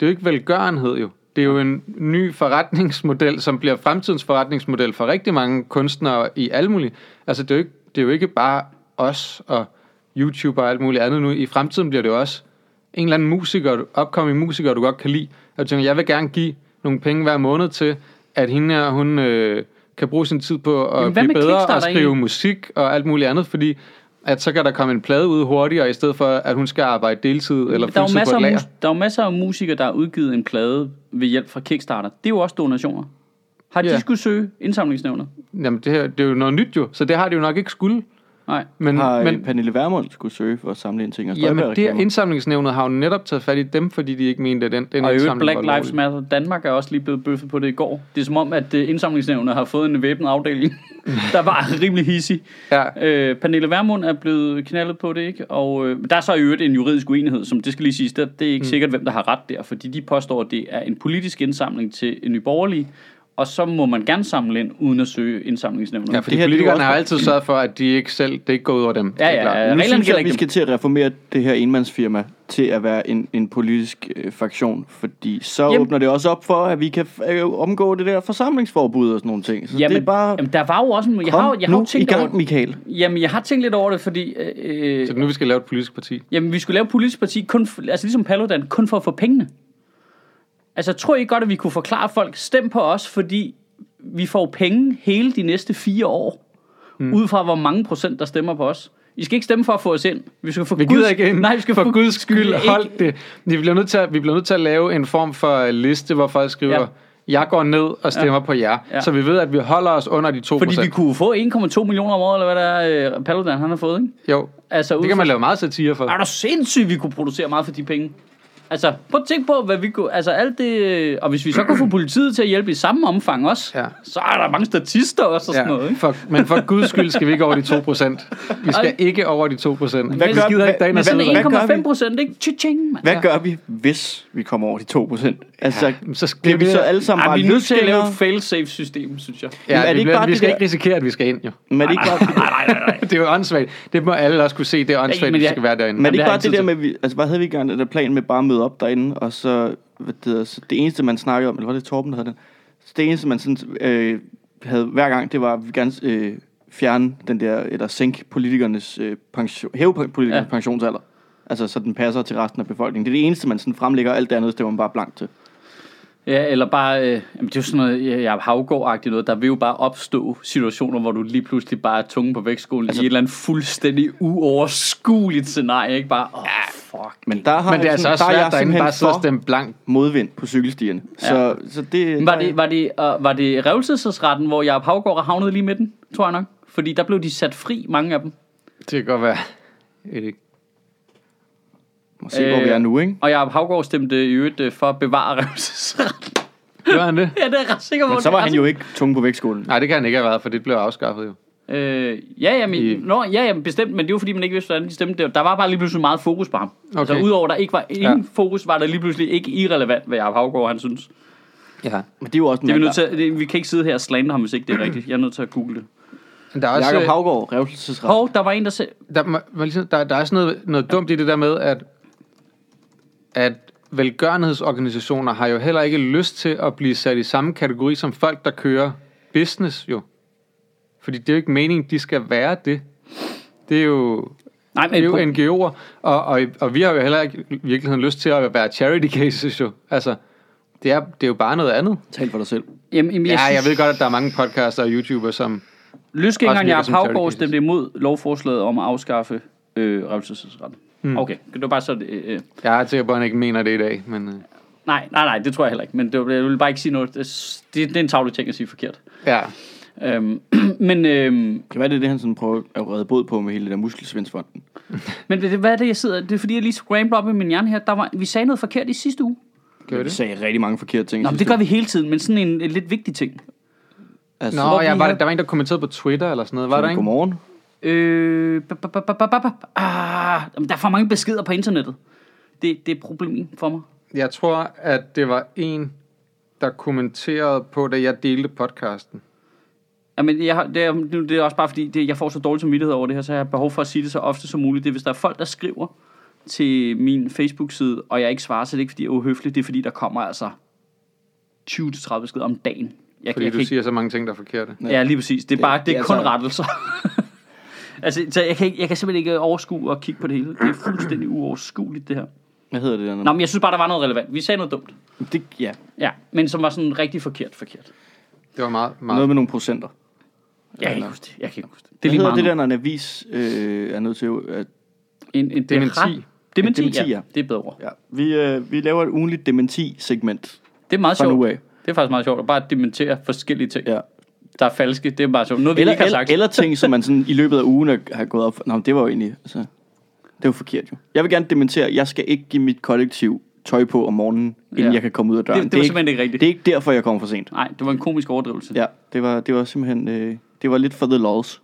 det er jo ikke velgørenhed jo. Det er jo en ny forretningsmodel, som bliver fremtidens forretningsmodel for rigtig mange kunstnere i alle mulige. Altså, det er jo ikke, det er jo ikke bare os og YouTube og alt muligt andet nu. I fremtiden bliver det jo også en eller anden musiker, opkommende musiker, du godt kan lide. Og du tænker, jeg vil gerne give nogle penge hver måned til, at hende her, hun øh, kan bruge sin tid på at Jamen, blive bedre og skrive egentlig? musik og alt muligt andet, fordi at så kan der komme en plade ud hurtigere, i stedet for, at hun skal arbejde deltid eller der, er fuldtid på et lager. der er jo masser af musikere, der har udgivet en plade ved hjælp fra Kickstarter. Det er jo også donationer. Har de Ja. skulle søge indsamlingsnævnet? Jamen, det, her, det er jo noget nyt jo, så det har de jo nok ikke skulle. Nej. Men, Har men, men, Pernille Vermund skulle søge for at samle en ting og jamen, det her indsamlingsnævnet har jo netop taget fat i dem, fordi de ikke mente, at den, den Og indsamling Black var Lives. Matter Danmark er også lige blevet bøffet på det i går. Det er som om, at øh, indsamlingsnævnet har fået en væbnet afdeling, der var rimelig hissig. Ja, Øh, Pernille Vermund er blevet knaldet på det, ikke? Og øh, der er så i øvrigt en juridisk uenighed, som det skal lige siges, det, det er ikke mm. sikkert, hvem der har ret der, fordi de påstår, at det er en politisk indsamling til en nyborgerlig, og så må man gerne samle ind, uden at søge indsamlingsnævnet. ja fordi det her, er politikerne har altid sørget for, at de ikke selv, det ikke går ud over dem. Ja, Det er ja, klart. ja. Nu synes jeg, at vi ikke skal til at reformere det her enmandsfirma til at være en, en politisk øh, fraktion, fordi så Jamen- åbner det også op for, at vi kan øh, omgå det der forsamlingsforbud og sådan nogle ting. Så jamen, det er bare, jamen, der var jo også en, jeg har, jeg har nu jo i tænkt over, gang, Michael. jamen, jeg har tænkt lidt over det, fordi øh, Så nu vi skal lave et politisk parti. Jamen, vi skulle lave et politisk parti, kun for, altså ligesom Paludan, kun for at få pengene. Altså, tror I godt, at vi kunne forklare folk, stem på os, fordi vi får penge hele de næste fire år, mm. ud fra hvor mange procent, der stemmer på os. I skal ikke stemme for at få os ind. Vi skal for Vi Guds- gider ikke ind. Nej, vi skal for få guds skyld, ikke- hold det. Vi bliver, nødt til at, vi bliver nødt til at lave en form for liste, hvor folk skriver, Ja. jeg går ned og stemmer ja. på jer. Ja. Så vi ved, at vi holder os under de 2%. Fordi vi kunne få 1,2 millioner om året, eller hvad der er, øh, Paludan han har fået, ikke? Jo, Altså, det kan man lave meget satire for. Er du sindssygt, vi kunne producere meget for de penge? Altså, prøv at tænke på, hvad vi kunne... Altså, alt det... Og hvis vi så kunne få politiet til at hjælpe i samme omfang også, Ja. så er der mange statister også og sådan noget, Ja, ikke? for, men for guds skyld skal vi ikke over de 2%. Vi skal ikke over de 2%. Hvad gør- vi gider ikke hvad gør 1,5 vi? procent, ikke? Mand. Hvad Ja. gør vi, hvis vi kommer over de 2 procent? Altså, Ja, ja, så skal bliver vi så alle sammen bare vi er nødt til at lave et fail-safe system, synes jeg. Men er Ja, det vi, ikke bare vi skal ikke risikere, at vi skal ind, jo. Men er det ikke bare, Nej, nej, nej, nej. Det er jo åndssvagt. Det må alle også kunne se, det er åndssvagt, vi skal være derinde. men er det ikke bare det der med, vi, altså hvad havde vi gerne, der plan med bare at møde op derinde, og så, hvad det, hedder, så det eneste, man snakkede om, eller var det Torben, der havde den? Så det eneste, man sådan, øh, havde hver gang, det var, at vi gerne øh, fjerne den der, eller sænke politikernes øh, pension, hæve politikernes Ja. pensionsalder. Altså, så den passer til resten af befolkningen. Det er det eneste, man sådan fremlægger, alt det andet stemmer man bare blankt til. Ja, eller bare, øh, jamen det er jo sådan noget, ja, havgård noget, der vil jo bare opstå situationer, hvor du lige pludselig bare er tunge på vægtskolen Altså- i et eller andet fuldstændig uoverskueligt scenarie, ikke bare, åh, oh, fuck. Men der har Men det er altså også der er jeg svært derinde bare at sidde og stemme blank. modvind på cykelstierne. Så, så det, Var det, var det, uh, var det revselsesretten, hvor Jacob Havgård havnet lige midten, tror jeg nok? Fordi der blev de sat fri, mange af dem. Det kan godt være. Ikke. Må se, hvor vi er nu, ikke? Og Jacob Havgård stemte i øvrigt øh, for at bevare revselsesretten. Gør han det? ja, det er jeg ret sikker på. Men så var han jo ikke tunge på vægtskolen. Nej, det kan han ikke have været, for det blev afskaffet jo. Øh, ja, ja, men, I- nå, ja, ja, bestemt, men det var fordi, man ikke vidste, hvordan de stemte. Der var bare lige pludselig meget fokus på ham. Okay. Altså, Okay. udover der ikke var ingen Ja. ja. fokus, var der lige pludselig ikke irrelevant, hvad Jacob Havgård, han synes. Ja. Men det er jo også Det er vi, nødt til, det, vi kan ikke sidde her og slander ham, hvis ikke det er rigtigt. Jeg er nødt til at google det. Der er også, Jakob Havgård, revselsesret. Hov, der var en, der sagde... der, der, der er sådan noget, noget dumt i det der med, at, at velgørenhedsorganisationer har jo heller ikke lyst til at blive sat i samme kategori som folk, der kører business jo. Fordi det er jo ikke meningen, de skal være det. Det er jo, Nej, det er jo men, NGO'er, og, og, og vi har jo heller ikke i virkeligheden lyst til at være charity cases jo. Altså, det er, det er jo bare noget andet. Tal for dig selv. jamen, jamen, Ja, jeg ved godt, at der er mange podcaster og YouTubere, som... Løsgængeren Jacob cases. stemte imod lovforslaget om at afskaffe øh, revselsesretten. Mm. Okay, det var bare så... Øh, øh. Jeg er sikker på, at han ikke mener det i dag, men... Øh, Nej, nej, nej, det tror jeg heller ikke. Men det, var- jeg vil bare ikke sige noget. Det, det, det er en tavlig ting at sige forkert. ja, Øhm, men, øhm, Kan være, det er det, han sådan prøver at redde båd på med hele det der muskelsvindsfonden. men det, hvad er det, jeg sidder... Det er fordi, jeg lige scrambled op i min hjerne her. Der var, vi sagde noget forkert i sidste uge. gør Vi det? sagde rigtig mange forkerte ting. Nå, men det gør vi hele tiden, men sådan en, en lidt vigtig ting. Altså, Nå, ja, vi var, der var en, der kommenterede på Twitter eller sådan noget, var der ikke? Godmorgen. Øh, ba, ba. Ah, der er for mange beskeder på internettet. Det, det er et problem for mig. Jeg tror, at det var en, der kommenterede på, da jeg delte podcasten. Jamen, jeg, har- det, er, det er også bare fordi, det, jeg får så dårlig samvittighed over det her, så jeg har behov for at sige det så ofte som muligt. Det er, hvis der er folk, der skriver til min Facebook-side, og jeg ikke svarer, så er det ikke, fordi jeg er uhøflig. Det er, fordi der kommer altså 20-30 beskeder om dagen. Jeg, Fordi jeg du kan ikke, siger så mange ting, der er forkerte. Ja, lige præcis. Det er bare, det, det er er kun altså- rettelser. altså, så jeg kan, ikke, jeg kan simpelthen ikke overskue og kigge på det hele. Det er fuldstændig uoverskueligt, det her. Hvad hedder det der? Nå, men jeg synes bare, der var noget relevant. Vi sagde noget dumt. Det, ja. Ja, men som var sådan rigtig forkert, forkert. Det var meget, meget Noget med nogle procenter. Jeg kan ikke huske det. Jeg kan ikke huske det. Det Det er lige meget det der, når en avis øh, er nødt til at... En, en, det er Dementi. Dementi, Dementi, ja. ja. Det er bedre ord. Ja, vi, øh, vi laver et ugenligt dementi-segment Det er meget fra nu sjovt. af. Det er faktisk meget sjovt at bare dementere forskellige ting, Ja. der er falske. Det er bare sjovt. Noget, vi Eller, ikke har eller, sagt. eller ting, som man sådan i løbet af ugen er- har gået op for. Nå, det var jo egentlig... Altså, det var forkert jo. Jeg vil gerne dementere, jeg skal ikke give mit kollektiv tøj på om morgenen, inden Ja. jeg kan komme ud af døren. det, det var er simpelthen ikke ikke, rigtigt. det er ikke derfor, jeg kommer for sent. Nej, det var en komisk overdrivelse. Ja, det var, det var simpelthen... Øh, det var lidt for the lols.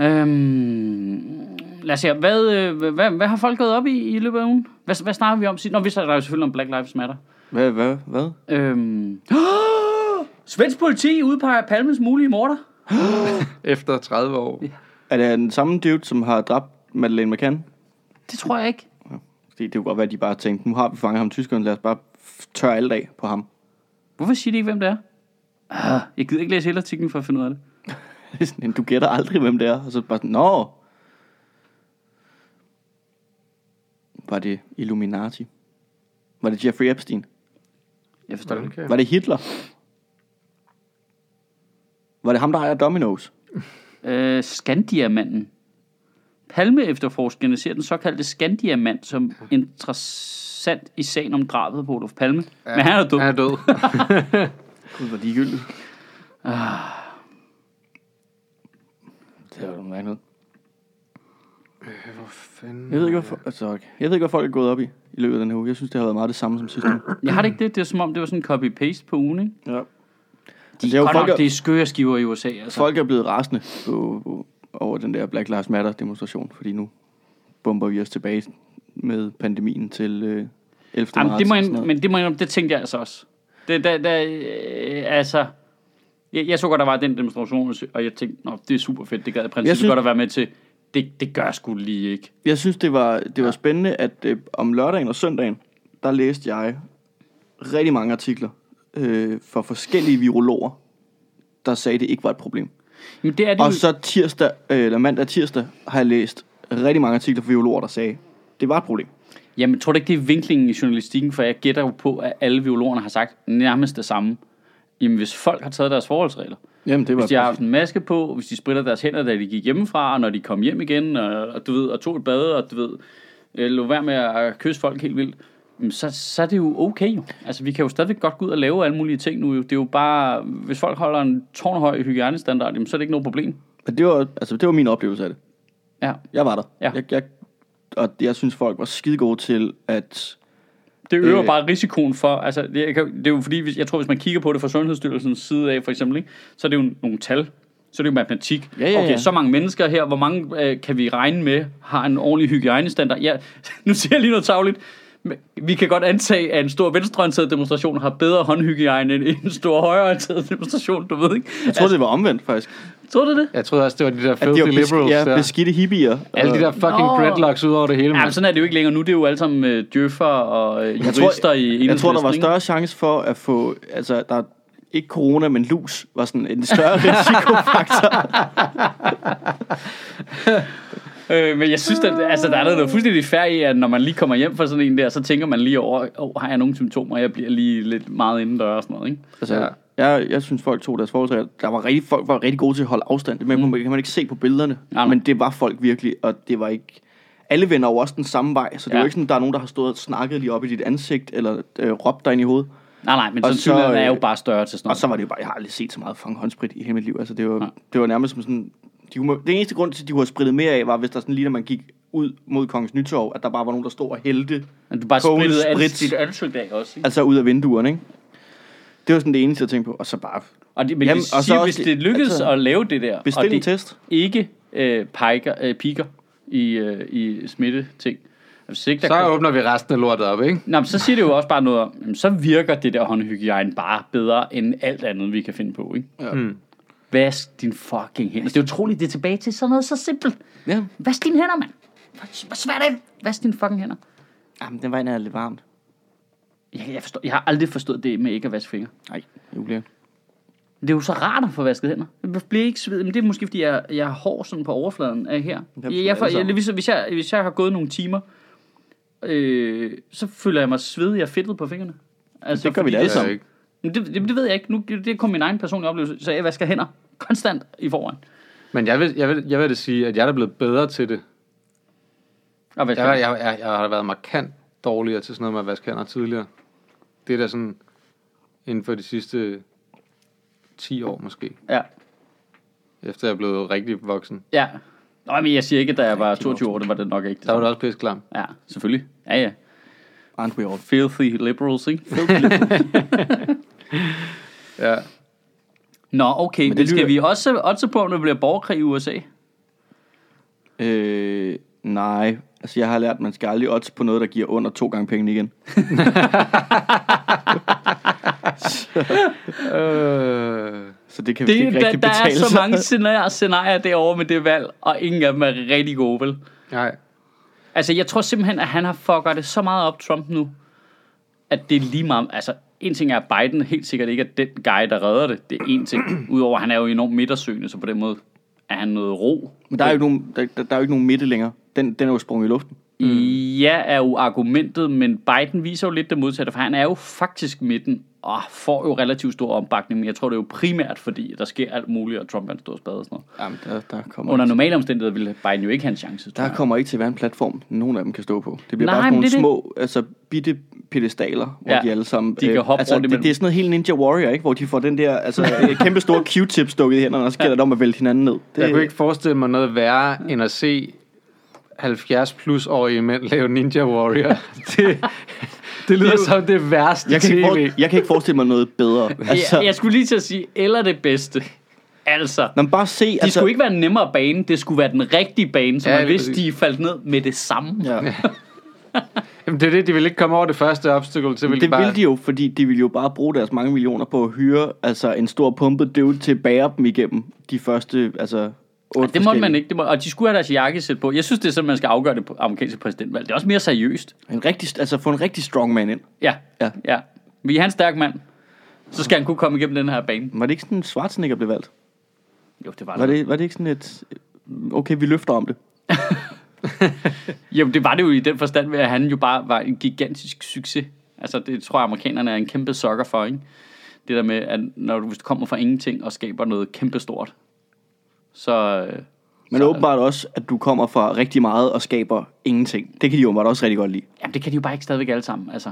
Øhm, lad os se, hvad, øh, hvad, hvad, hvad har folk gået op i i løbet af ugen? Hvad, hvad snakker vi om? Nå, vi snakker jo selvfølgelig om Black Lives Matter. Hvad? Hvad? hvad? Øhm, Svensk politi udpeger Palmes mulige morder. efter 30 år. Er det den samme dude, som har dræbt Madeleine McCann? Det tror jeg ikke. Det, det kunne godt være, at de bare tænkte, nu har vi fanget ham tyskeren, lad os bare tørre alt af på ham. Hvorfor siger de ikke, hvem det er? Ah, jeg gider ikke læse hele artiklen for at finde ud af det. Det er sådan, du gætter aldrig, hvem det er. Og så bare sådan, nå. Var det Illuminati? Var det Jeffrey Epstein? Jeg forstår ikke. Okay. Var det Hitler? Var det ham, der ejer Domino's? Øh, Skandiamanden. Palme efterforskerne ser den såkaldte Skandiamand som interessant i sagen om drabet på Olof Palme. Ja, Men han er død. Han er død. Gud, hvor ligegyldigt. Det var noget andet. Hvor fanden... Jeg ved ikke, hvad, altså, okay. jeg ved ikke, hvad folk er gået op i i løbet af den her uge. Jeg synes, det har været meget det samme som sidste uge. Jeg har det ikke det. Det er som om, det var sådan en copy-paste på ugen, ikke? Ja. De det er jo godt folk, nok, er- det er skøre skiver i USA, altså. Folk er blevet rasende på, på, over den der Black Lives Matter demonstration, fordi nu bomber vi os tilbage med pandemien til øh, 11. Jamen, marts. det må jeg, men det, må jeg, det tænkte jeg altså også. Det, der, der, øh, altså, jeg, jeg så godt, der var den demonstration, og jeg tænkte, Nå, det er super fedt, det gad jeg princippet Jeg synes- godt at være med til. Det, det gør jeg sgu lige ikke. Jeg synes, det var, det var spændende, at øh, om lørdagen og søndagen, der læste jeg rigtig mange artikler øh, for forskellige virologer, der sagde, at det ikke var et problem. Men det er det Og så tirsdag, øh, eller mandag og tirsdag, har jeg læst rigtig mange artikler fra virologer, der sagde, det var et problem. Jamen, tror du ikke, det er vinklingen i journalistikken? For jeg gætter jo på, at alle biologerne har sagt nærmest det samme. Jamen, hvis folk har taget deres forholdsregler, Jamen, det var hvis de har haft en maske på, hvis de spritter deres hænder, da de gik hjemmefra, og når de kom hjem igen, og, og du ved, og tog et bad, og du ved, øh, lå være med at kysse folk helt vildt, så, så er det jo okay jo. Altså, vi kan jo stadigvæk godt gå ud og lave alle mulige ting nu. Jo. Det er jo bare, hvis folk holder en tårnhøj hygiejnestandard, jamen, så er det ikke noget problem. Men det var, altså, det var min oplevelse af det. Ja. Jeg var der. Ja. Jeg, jeg, og jeg synes, folk var skide gode til at... Det øger Øh. bare risikoen for, altså det, kan, det er jo fordi, hvis, jeg tror, hvis man kigger på det fra Sundhedsstyrelsens side af, for eksempel, ikke, så er det jo nogle tal. Så er det jo matematik. Ja, ja, okay, ja. så mange mennesker her, hvor mange øh, kan vi regne med, har en ordentlig hygiejnestandard? Ja, nu siger jeg lige noget tavligt. Vi kan godt antage, at en stor venstreorienteret demonstration har bedre håndhygiejne end en stor højreorienteret demonstration, du ved ikke? Jeg troede, det var omvendt, faktisk. Tror du det? Jeg troede også, det var de der filthy de liberals ja, der. beskidte hippier. Alle de der fucking Nå. dreadlocks ud over det hele, Ja, men mand. sådan er det jo ikke længere nu. Det er jo alle sammen øh, djøffer og øh, Jeg tror, jurister i jeg tror, der var større chance for at få... Altså, der ikke corona, men lus var sådan en større risikofaktor. Øh, men jeg synes, at altså, der er noget fuldstændig færd i, at når man lige kommer hjem fra sådan en der, så tænker man lige over, oh, har jeg nogle symptomer, jeg bliver lige lidt meget indendør og sådan noget, ikke? altså, Ja. Jeg, jeg synes, folk tog deres forholdsregler. Der var rigtig, folk var rigtig gode til at holde afstand. Det med, mm. kan man ikke se på billederne. Nej. Men det var folk virkelig, og det var ikke... Alle vender jo også den samme vej, så det er Ja. jo ikke sådan, der er nogen, der har stået og snakket lige op i dit ansigt, eller øh, råbt dig ind i hovedet. Nej, nej, men Og sandsynligheden så, er jo øh, bare større til sådan Og noget. så var det jo bare, jeg har aldrig set så meget fange håndsprit i hele mit liv. Altså, det var, Ja. det var nærmest som sådan... De, det eneste grund til, at de kunne have spritet mere af, var, hvis der sådan lige, når man gik ud mod Kongens Nytorv, at der bare var nogen, der stod og hældte, Men du bare sprittede sprit. dit ansigt af også, ikke? altså ud af vinduerne, ikke? Det var sådan det eneste, jeg tænkte på. Og så bare Og det, men Jamen, Jamen, og det så også hvis det- det lykkedes altså, at lave det der, og bestil en det test. ikke øh, piker, øh, piker i, øh, i smitteting, hvis ikke der Så kan- åbner vi resten af lortet op, ikke? Nå, men så siger det jo også bare noget om, jamen, så virker det der håndhygiejne bare bedre end alt andet, vi kan finde på, ikke? Ja. Mm. Vask din fucking hænder. Det er utroligt, det er tilbage til sådan noget så simpelt. Ja. Vask dine hænder, mand. Hvor svært er det? Vask dine fucking hænder. Jamen, den vand er lidt varmt. Jeg, jeg, forstår, jeg har aldrig forstået det med ikke at vaske fingre. Nej, Julia. Det er jo så rart at få vasket hænder. Jeg bliver ikke sved, men det er måske fordi, jeg, jeg har hår sådan på overfladen af her. Det Jeg, jeg, får, alle jeg, hvis, hvis, jeg, hvis jeg har gået nogle timer, øh, så føler jeg mig svedig og fedtet på fingrene. Altså, Det gør vi da alle Det er sammen. Men det, det, det ved jeg ikke. Nu, det er kun min egen personlige oplevelse, så jeg vasker hænder konstant i forvejen. Men jeg vil, jeg, vil, jeg vil da sige, at jeg er da blevet bedre til det. Vasker Jeg, jeg, jeg, jeg har været markant dårligere til sådan noget med at vaske hænder tidligere. Det er da sådan inden for de sidste 10 år måske. Ja. Efter jeg er blevet rigtig voksen. Ja. Nå, men jeg siger ikke, at da jeg var 22 år, det var det nok ikke. Det Der var det også pisse klam. Ja, selvfølgelig. Ja, ja. Aren't we all? Filthy liberals, ikke? Ja. Nå, okay. Men, Men men det skal lyder- vi også, også på, når der bliver borgerkrig i USA? Øh, nej. Altså, jeg har lært, at man skal aldrig odds på noget, der giver under to gange pengene igen. Øh, Så det kan Det, ikke der, rigtig der er betale så mange scenarier, scenarier derovre med det valg, og ingen af dem er rigtig gode, vel? nej. Altså, jeg tror simpelthen, at han har fucket det så meget op, Trump nu, at det er lige meget... Altså, en ting er, at Biden helt sikkert ikke er den guy, der redder det. Det er en ting. Udover, at han er jo enormt midtersøgende, så på den måde er han noget ro. Men der er jo ikke nogen, der, der, der er jo ikke nogen midte længere. Den, den er jo sprunget i luften. Mm. Ja, er jo argumentet, men Biden viser jo lidt det modsatte, for han er jo faktisk midten, og får jo relativt stor opbakning, men jeg tror, det er jo primært, fordi der sker alt muligt, og Trump er en stor spade og sådan noget. Jamen, der, der kommer, Under normale omstændigheder ville Biden jo ikke have en chance, der jeg. kommer ikke til at være en platform, nogen af dem kan stå på. Det bliver Nej, bare sådan nogle det det. små, altså bitte pedestaler, hvor Ja, de alle sammen... de kan hoppe altså, rundt det, imellem. det, er sådan noget helt Ninja Warrior, ikke? Hvor de får den der altså, øh, kæmpe store Q-tip stukket i hænderne, og så gælder det om at vælte hinanden ned. Det, Jeg kunne ikke forestille mig noget værre, end at se 70 plus årige mænd lave Ninja Warrior. det, det lyder som det værste jeg, kan ikke tv. for, jeg kan ikke forestille mig noget bedre. Altså, Jeg, jeg skulle lige til at sige, eller det bedste. Altså, Nå, men bare se... de altså, skulle ikke være en nemmere bane, det skulle være den rigtige bane, så Ja, man vidste, de faldt ned med det samme. Ja. Jamen, det er det, de vil ikke komme over det første obstacle. Så vil Det de bare... ville de jo, fordi de ville jo bare bruge deres mange millioner på at hyre altså en stor pumpet dude til at bære dem igennem de første, altså otte Det måtte man ikke. Det må, og de skulle have deres jakkesæt på. Jeg synes, det er sådan, man skal afgøre det på amerikanske præsidentvalg. Det er også mere seriøst. En rigtig, altså få en rigtig strong man ind. Ja, Ja. ja. Vi er en stærk mand. Så skal han kunne komme igennem den her bane. Var det ikke sådan, Schwarzenegger blev valgt? Jo, det var, Var det. det, var det ikke sådan et... Okay, vi løfter om det. Jo, det var det jo i den forstand, ved at han jo bare var en gigantisk succes. Altså, det tror jeg, amerikanerne er en kæmpe sokker for, ikke? Det der med, at når du kommer fra ingenting og skaber noget kæmpe stort, så... øh, Men så, åbenbart også, at du kommer fra rigtig meget og skaber ingenting. Det kan de åbenbart også rigtig godt lide. Jamen, det kan de jo bare ikke stadigvæk alle sammen, altså.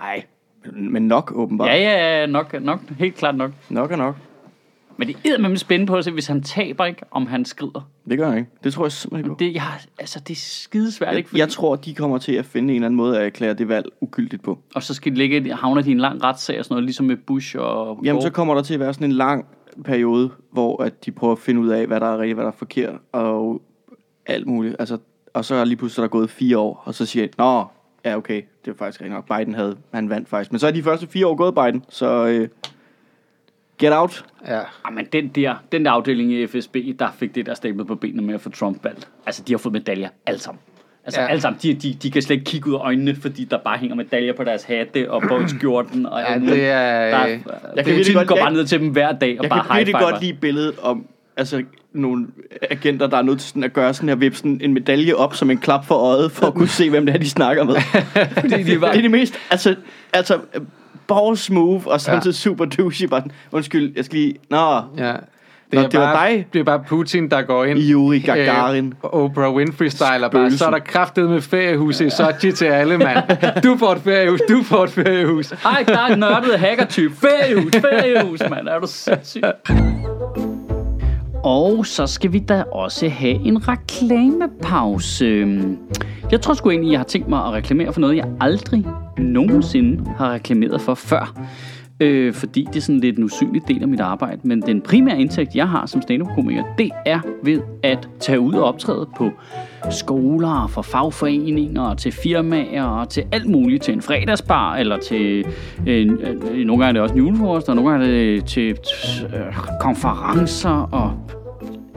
Nej, men nok åbenbart. Ja, ja, ja, nok, nok, helt klart nok. Nok er nok. Men det er med spændende på at se, hvis han taber, ikke, om han skrider. Det gør jeg ikke. Det tror jeg simpelthen ikke på. Det, jeg, altså, det er skidesvært, ikke? Jeg, jeg tror, de kommer til at finde en eller anden måde at erklære det valg ugyldigt på. Og så skal de ligge, havner de i en lang retssag og sådan noget, ligesom med Bush og... Jamen, så kommer der til at være sådan en lang periode, hvor at de prøver at finde ud af, hvad der er rigtigt, hvad der er forkert, og alt muligt. Altså, og så er lige pludselig der er gået fire år, og så siger jeg, nå, ja okay, det er faktisk rigtig nok. Biden havde, han vandt faktisk. Men så er de første fire år gået Biden, så øh, get out. Ja. Ah, men den der, den der afdeling i FSB, der fik det der stablet på benene med at få Trump valgt. Altså, de har fået medaljer, alle sammen. Altså, Ja. alle sammen. De, de, de kan slet ikke kigge ud af øjnene, fordi der bare hænger medaljer på deres hatte og på skjorten. Og Ja, muligt. det er... Der, øh, jeg kan kan virkelig godt- går jeg- bare ned til dem hver dag og Jeg bare kan virkelig godt lide billedet om altså, nogle agenter, der er nødt til sådan at gøre sådan her, vippe sådan en medalje op som en klap for øjet, for at kunne se, hvem det er, de snakker med. Fordi de var, Det er det mest, altså, altså balls move, og samtidig ja. super douchey, bare undskyld, jeg skal lige, nå, Ja. Nå, er det var bare, dig. Det er bare Putin, der går ind. Yuri Gagarin. Øh, Oprah Winfrey-style, og bare, så er der kraftet med feriehus i Sochi til alle, mand. Du får et feriehus, du får et feriehus. Ej, der er en nørdet hacker-type. Feriehus, feriehus, mand. Er du sindssyg? Og så skal vi da også have en reklamepause. Jeg tror sgu egentlig, jeg har tænkt mig at reklamere for noget, jeg aldrig nogensinde har reklameret for før. Øh, fordi det er sådan lidt en usynlig del af mit arbejde. Men den primære indtægt, jeg har som stand-up-komiker, det er ved at tage ud og optræde på skoler, for fagforeninger, til firmaer og til alt muligt. Til en fredagsbar, eller til... Øh, øh, nogle gange er det også en julefrokost, og nogle gange er det til øh, konferencer og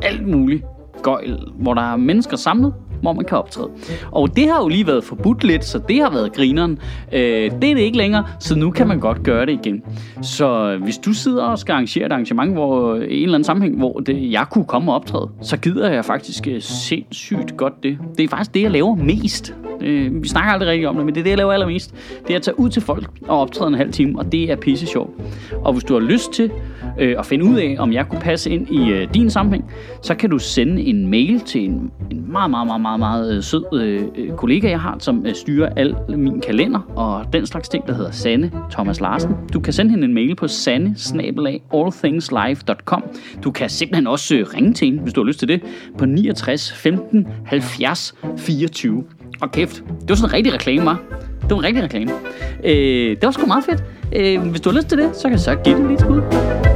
alt muligt gøjl, hvor der er mennesker samlet, hvor man kan optræde. Og det har jo lige været forbudt lidt, så det har været grineren. Øh, det er det ikke længere, så nu kan man godt gøre det igen. Så hvis du sidder og skal arrangere et arrangement, hvor i en eller anden sammenhæng, hvor det, jeg kunne komme og optræde, så gider jeg faktisk øh, sindssygt godt det. Det er faktisk det, jeg laver mest. Øh, vi snakker aldrig rigtig om det, men det er det, jeg laver allermest. Det er at tage ud til folk og optræde en halv time, og det er pisse sjovt. Og hvis du har lyst til øh, at finde ud af, om jeg kunne passe ind i øh, din sammenhæng, så kan du sende en mail til en, en meget, meget, meget, meget, meget meget øh, sød øh, øh, kollega, jeg har, som øh, styrer al min kalender og den slags ting, der hedder Sanne Thomas Larsen. Du kan sende hende en mail på sanne allthingslive.com. Du kan simpelthen også øh, ringe til hende, hvis du har lyst til det, på 69 15 70 24. Og kæft, det var sådan en rigtig reklame, var. Det var en rigtig reklame. Øh, det var sgu meget fedt. Øh, hvis du har lyst til det, så kan jeg så give det lidt skud.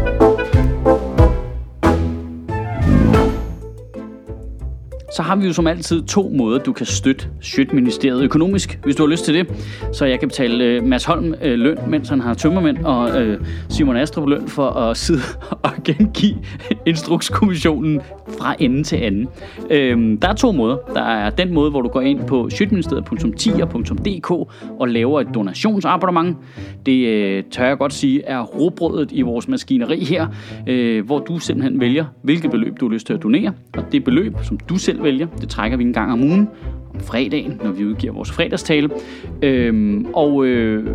Så har vi jo som altid to måder, du kan støtte Sjøtministeriet økonomisk, hvis du har lyst til det. Så jeg kan betale øh, Mads Holm øh, løn, mens han har tømmermænd, og øh, Simon Astrup løn for at sidde og gengive Instrukskommissionen fra ende til anden. Øh, der er to måder. Der er den måde, hvor du går ind på sjøtministeriet.10.dk og laver et donationsabonnement. Det øh, tør jeg godt sige er robrødet i vores maskineri her, øh, hvor du simpelthen vælger, hvilket beløb du har lyst til at donere. Og det beløb, som du selv vælger, det trækker vi en gang om ugen, om fredagen, når vi udgiver vores fredagstale. Øhm, og øh,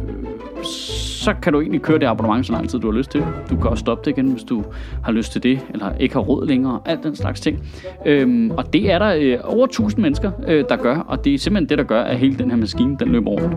så kan du egentlig køre det abonnement så lang tid, du har lyst til. Du kan også stoppe det igen, hvis du har lyst til det, eller ikke har råd længere, alt den slags ting. Øhm, og det er der øh, over 1000 mennesker, øh, der gør, og det er simpelthen det, der gør, at hele den her maskine, den løber rundt.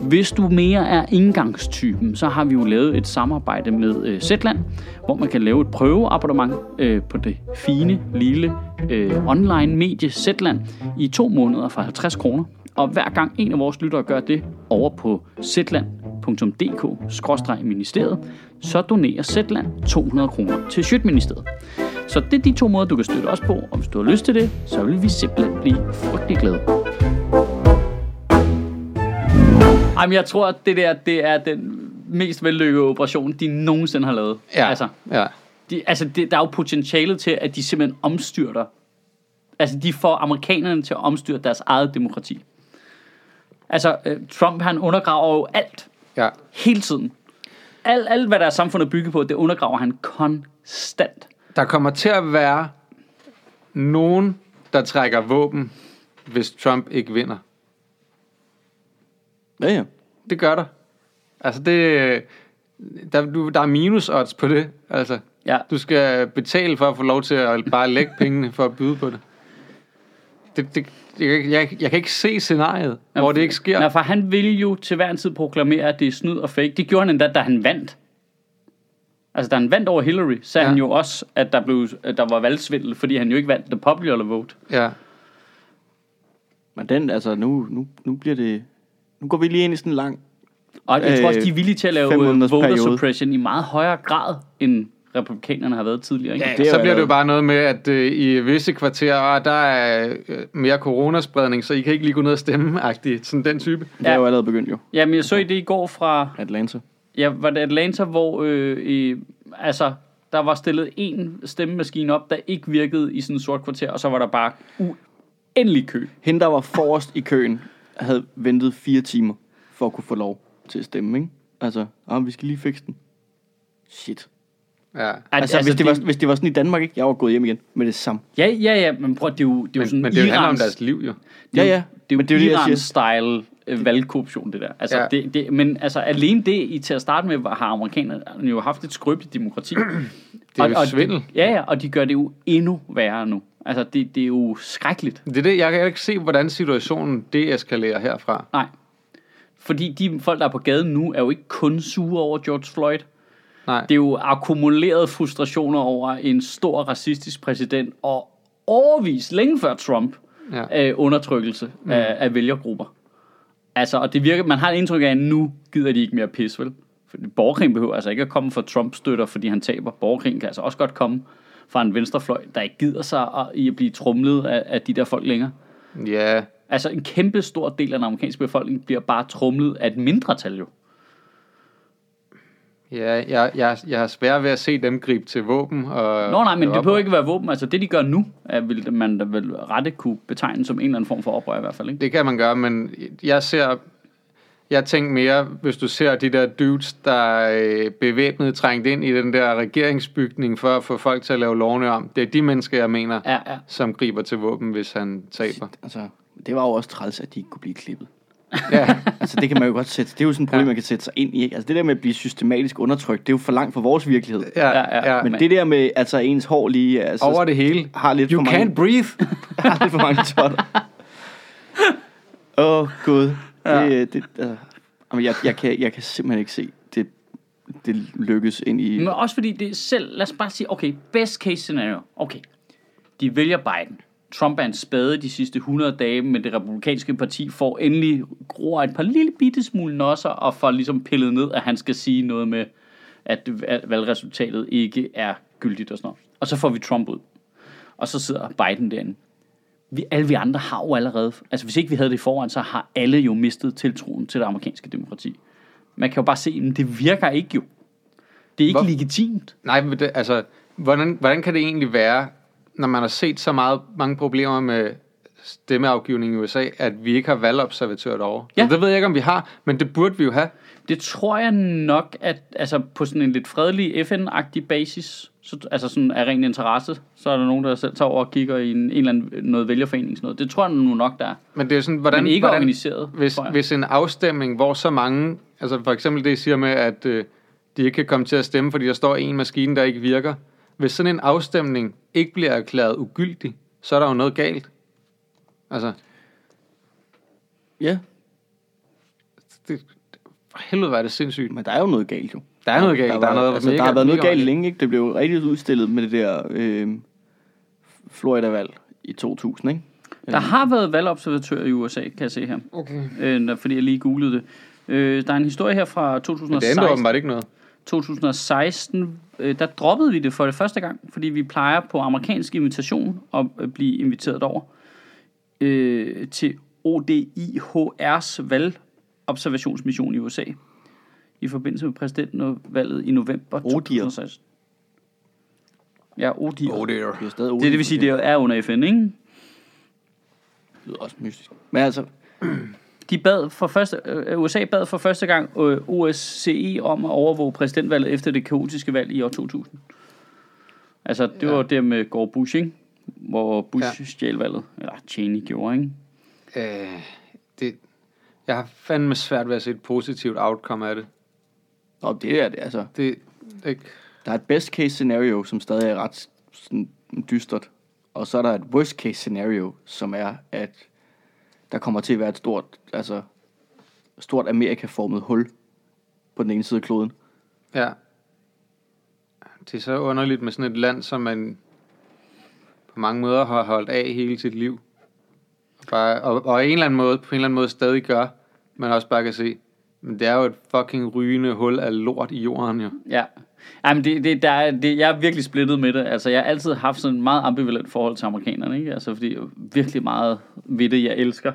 Hvis du mere er indgangstypen, så har vi jo lavet et samarbejde med øh, Zetland, hvor man kan lave et prøveabonnement øh, på det fine, lille øh, online medie Zetland i to måneder for 50 kroner. Og hver gang en af vores lyttere gør det over på zetland.dk-ministeriet, så donerer Zetland 200 kroner til Sjøtministeriet. Så det er de to måder, du kan støtte os på, og hvis du har lyst til det, så vil vi simpelthen blive frygtelig glade. Jamen, jeg tror, at det der, det er den mest vellykkede operation, de nogensinde har lavet. Ja, Altså, ja. De, altså det, der er jo potentialet til, at de simpelthen omstyrter. Altså, de får amerikanerne til at omstyrte deres eget demokrati. Altså, øh, Trump, han undergraver jo alt. ja. Hele tiden. Alt, alt, hvad der er samfundet bygget på, det undergraver han konstant. Der kommer til at være nogen, der trækker våben, hvis Trump ikke vinder. Ja, ja. Det gør der. Altså det... Der, du, der er minus odds på det. Altså, Ja. du skal betale for at få lov til at bare lægge pengene for at byde på det. det, det jeg, jeg, jeg kan ikke se scenariet, hvor det ikke sker. Nej, for han ville jo til hver en tid proklamere, at det er snyd og fake. Det gjorde han endda, da han vandt. Altså, da han vandt over Hillary, sagde Ja. ja. han jo også, at der, blev, at der var valgsvindel, fordi han jo ikke vandt the popular vote. Ja. Men den, altså, nu, nu, nu bliver det... Nu går vi lige ind i sådan en lang... Og jeg tror også, Øh, de er villige til at lave øh, voter periode. suppression i meget højere grad, end republikanerne har været tidligere. Ikke? Ja, det så bliver det jo bare noget med, at øh, i visse kvarterer, ah, der er øh, mere coronaspredning, så I kan ikke lige gå ned og stemme, -agtigt. Sådan den type. Det er Ja. jo allerede begyndt jo. Jamen, jeg så i det i går fra, Atlanta. ja, var det Atlanta, hvor øh, i, altså, der var stillet en stemmemaskine op, der ikke virkede i sådan et sort kvarter, og så var der bare uendelig kø. Hende, der var forrest i køen, havde ventet fire timer for at kunne få lov til at stemme, ikke? Altså, ah, vi skal lige fikse den. Shit. Ja. Altså, altså hvis, det var, hvis det var sådan i Danmark, ikke? Jeg var gået hjem igen med det samme. Ja, ja, ja, men prøv, det er jo, det er jo Men, sådan men det handler om Irans- deres liv jo. Det er, Ja, ja. Det er Men det er jo jo det, jeg Iran-style øh, valgkorruption, det der. Altså, Ja. det, det, men altså, alene det i til at starte med, har amerikanerne jo haft et skrøbeligt demokrati. Det er jo svindel. De, ja, ja, og de gør det jo endnu værre nu. Altså, det, det er jo skrækkeligt. Det er det, jeg kan ikke se, hvordan situationen deeskalerer herfra. Nej. Fordi de folk, der er på gaden nu, er jo ikke kun sure over George Floyd. Nej. Det er jo akkumulerede frustrationer over en stor racistisk præsident, og overvis længe før Trump, Ja. øh, undertrykkelse mm. af, af vælgergrupper. Altså, og det virker, man har et indtryk af, at nu gider de ikke mere pis, vel? For borgerkrigen behøver altså ikke at komme fra Trump-støtter, fordi han taber. Borgerkrigen kan altså også godt komme fra en venstrefløj, der ikke gider sig at, i at blive trumlet af, af de der folk længere. Ja, Altså, en kæmpe stor del af den amerikanske befolkning bliver bare trumlet af et mindretal jo. Ja jeg, jeg, jeg har svært ved at se dem gribe til våben. Og, Nå nej, men det behøver ikke være våben. Altså, det de gør nu, er, vil man da vel rette kunne betegne som en eller anden form for oprør i hvert fald, ikke? Det kan man gøre, men jeg ser... Jeg tænker mere, hvis du ser de der dudes, der er øh, bevæbnet trængt ind i den der regeringsbygning for at få folk til at lave lovene om. Det er de mennesker, jeg mener, Ja, ja. som griber til våben, hvis han taber. Altså, det var jo også træls, at de ikke kunne blive klippet. Ja, Altså, det kan man jo godt sætte. Det er jo sådan et problem, Ja. man kan sætte sig ind i. Ikke? Altså, det der med at blive systematisk undertrykt, det er jo for langt fra vores virkelighed. ja, Ja, ja. Men Men- det der med, altså ens hår lige, altså, Over det hele. har lidt You for mange, can't breathe. har lidt for mange totter. Åh, oh, gud. Ja. Det, det, uh, jeg, jeg, kan, jeg kan simpelthen ikke se, det, det lykkes ind i... Men også fordi det selv, lad os bare sige, okay, best case scenario, okay, de vælger Biden. Trump er en spade de sidste 100 dage, men det republikanske parti får endelig gror et par lille bitte smule nosser, og får ligesom pillet ned, at han skal sige noget med, at valgresultatet ikke er gyldigt og sådan noget. Og så får vi Trump ud. Og så sidder Biden derinde. Vi, alle vi andre har jo allerede, altså hvis ikke vi havde det i forvejen, så har alle jo mistet tiltroen til det amerikanske demokrati. Man kan jo bare se, at det virker ikke jo. Det er ikke Hvor- legitimt. Nej, men det, altså, hvordan, hvordan kan det egentlig være, når man har set så meget, mange problemer med stemmeafgivning i USA, at vi ikke har valgobservatører derovre? Ja. Det ved jeg ikke, om vi har, men det burde vi jo have. Det tror jeg nok, at altså på sådan en lidt fredelig FN-agtig basis, så, altså sådan af ren interesse, så er der nogen, der selv tager over og kigger i en, en eller anden noget vælgerforening. Sådan noget. Det tror jeg nu nok, der er. Men det er sådan, hvordan, Men ikke hvordan, organiseret, Hvis, hvis en afstemning, hvor så mange, altså for eksempel det, I siger med, at øh, de ikke kan komme til at stemme, fordi der står en maskine, der ikke virker. Hvis sådan en afstemning ikke bliver erklæret ugyldig, så er der jo noget galt. Altså, Ja, det, for helvede, er det sindssygt. men der er jo noget galt jo. Der er noget galt. Der, Der, var, er noget altså, der har været noget galt længe, ikke? Det blev jo rigtig udstillet med det der øh, Florida-valg i 2000, ikke? Der har været valgobservatører i USA, kan jeg se her. Okay. Øh, fordi jeg lige googlede det. Øh, der er en historie her fra Men det 2016. ændrer åbenbart ikke noget. 2016, øh, der droppede vi det for det første gang, fordi vi plejer på amerikansk invitation at øh, blive inviteret over øh, til ODIHR's valgobservationsmission i USA i forbindelse med præsidentvalget i november ODIHR. 2016. Ja, ODIHR. Oh, det er Det, det vil sige, det er under FN, ikke? Det lyder også mystisk. Men altså, De bad for første, øh, USA bad for første gang øh, OSCE om at overvåge præsidentvalget efter det kaotiske valg i år 2000. Altså, det Ja. var det med Gore Bush, ikke? Hvor Bush Ja. ja. stjal valget. Eller Cheney gjorde, ikke? Øh, det, jeg har fandme svært ved at se et positivt outcome af det. Nå, det er det, altså. Det ikke... Der er et best case scenario, som stadig er ret sådan, dystert. Og så er der et worst case scenario, som er, at der kommer til at være et stort, altså, stort Amerikaformet hul på den ene side af kloden. Ja. Det er så underligt med sådan et land, som man på mange måder har holdt af hele sit liv. Og, bare, og, og en eller anden måde, på en eller anden måde stadig gør, man også bare kan se, men det er jo et fucking rygende hul af lort i jorden, jo. Ja. Jamen, det, det, der er, det, jeg er virkelig splittet med det. Altså, jeg har altid haft sådan et meget ambivalent forhold til amerikanerne, ikke? Altså, fordi virkelig meget ved det, jeg elsker.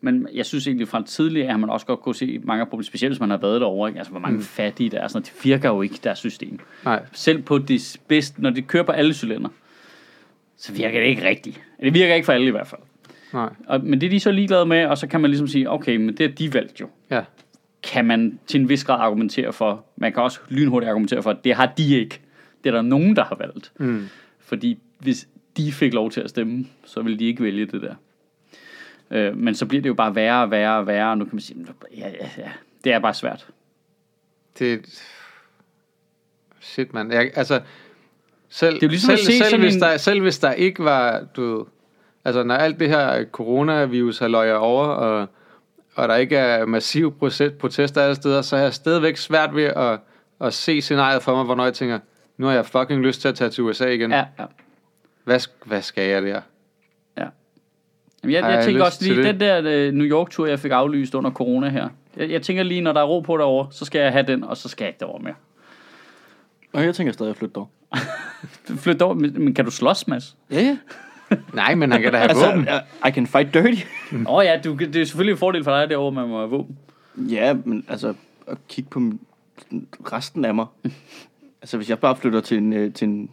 Men jeg synes egentlig fra tidligere, at man også godt kunne se mange problemer, specielt hvis man har været derovre, ikke? Altså, hvor mange mm. fattige der er. Sådan, det virker jo ikke, deres system. Nej, Selv på det bedste, når det kører på alle cylinder, så virker det ikke rigtigt. Det virker ikke for alle i hvert fald. nej. Og, men det er de så ligeglade med, og så kan man ligesom sige, okay, men det er de valgt jo. Ja, Kan man til en vis grad argumentere for, man kan også lynhurtigt argumentere for, at det har de ikke. Det er der nogen, der har valgt. mm. Fordi hvis de fik lov til at stemme, så ville de ikke vælge det der. Øh, men så bliver det jo bare værre og værre og værre, og nu kan man sige, ja, ja, ja, det er bare svært. det... Shit, mand. Jeg, altså, selv, Det er ligesom selv, selv, sådan hvis en- der, selv hvis der ikke var, du altså når alt det her coronavirus har løjet over, og, og der ikke er massiv protester alle steder, så er jeg stadigvæk svært ved at, at se scenariet for mig, hvornår jeg tænker, nu har jeg fucking lyst til at tage til USA igen. Ja, ja. Hvad, hvad skal jeg der? ja. Jamen, jeg, jeg jeg tænker også lige, det? den der øh, New York-tur, jeg fik aflyst under corona her. Jeg, jeg tænker lige, når der er ro på derovre, så skal jeg have den, og så skal jeg ikke derover mere. Og jeg tænker stadig at flytte dog. Flyt over, men men kan du slås, Mads? Ja, ja. Nej, men han kan da have Altså, våben. I can fight dirty. Åh oh, ja, du, det er selvfølgelig en fordel for dig derovre, man må have våben. Ja, men altså, at kigge på resten af mig. altså, hvis jeg bare flytter til en, øh, til en,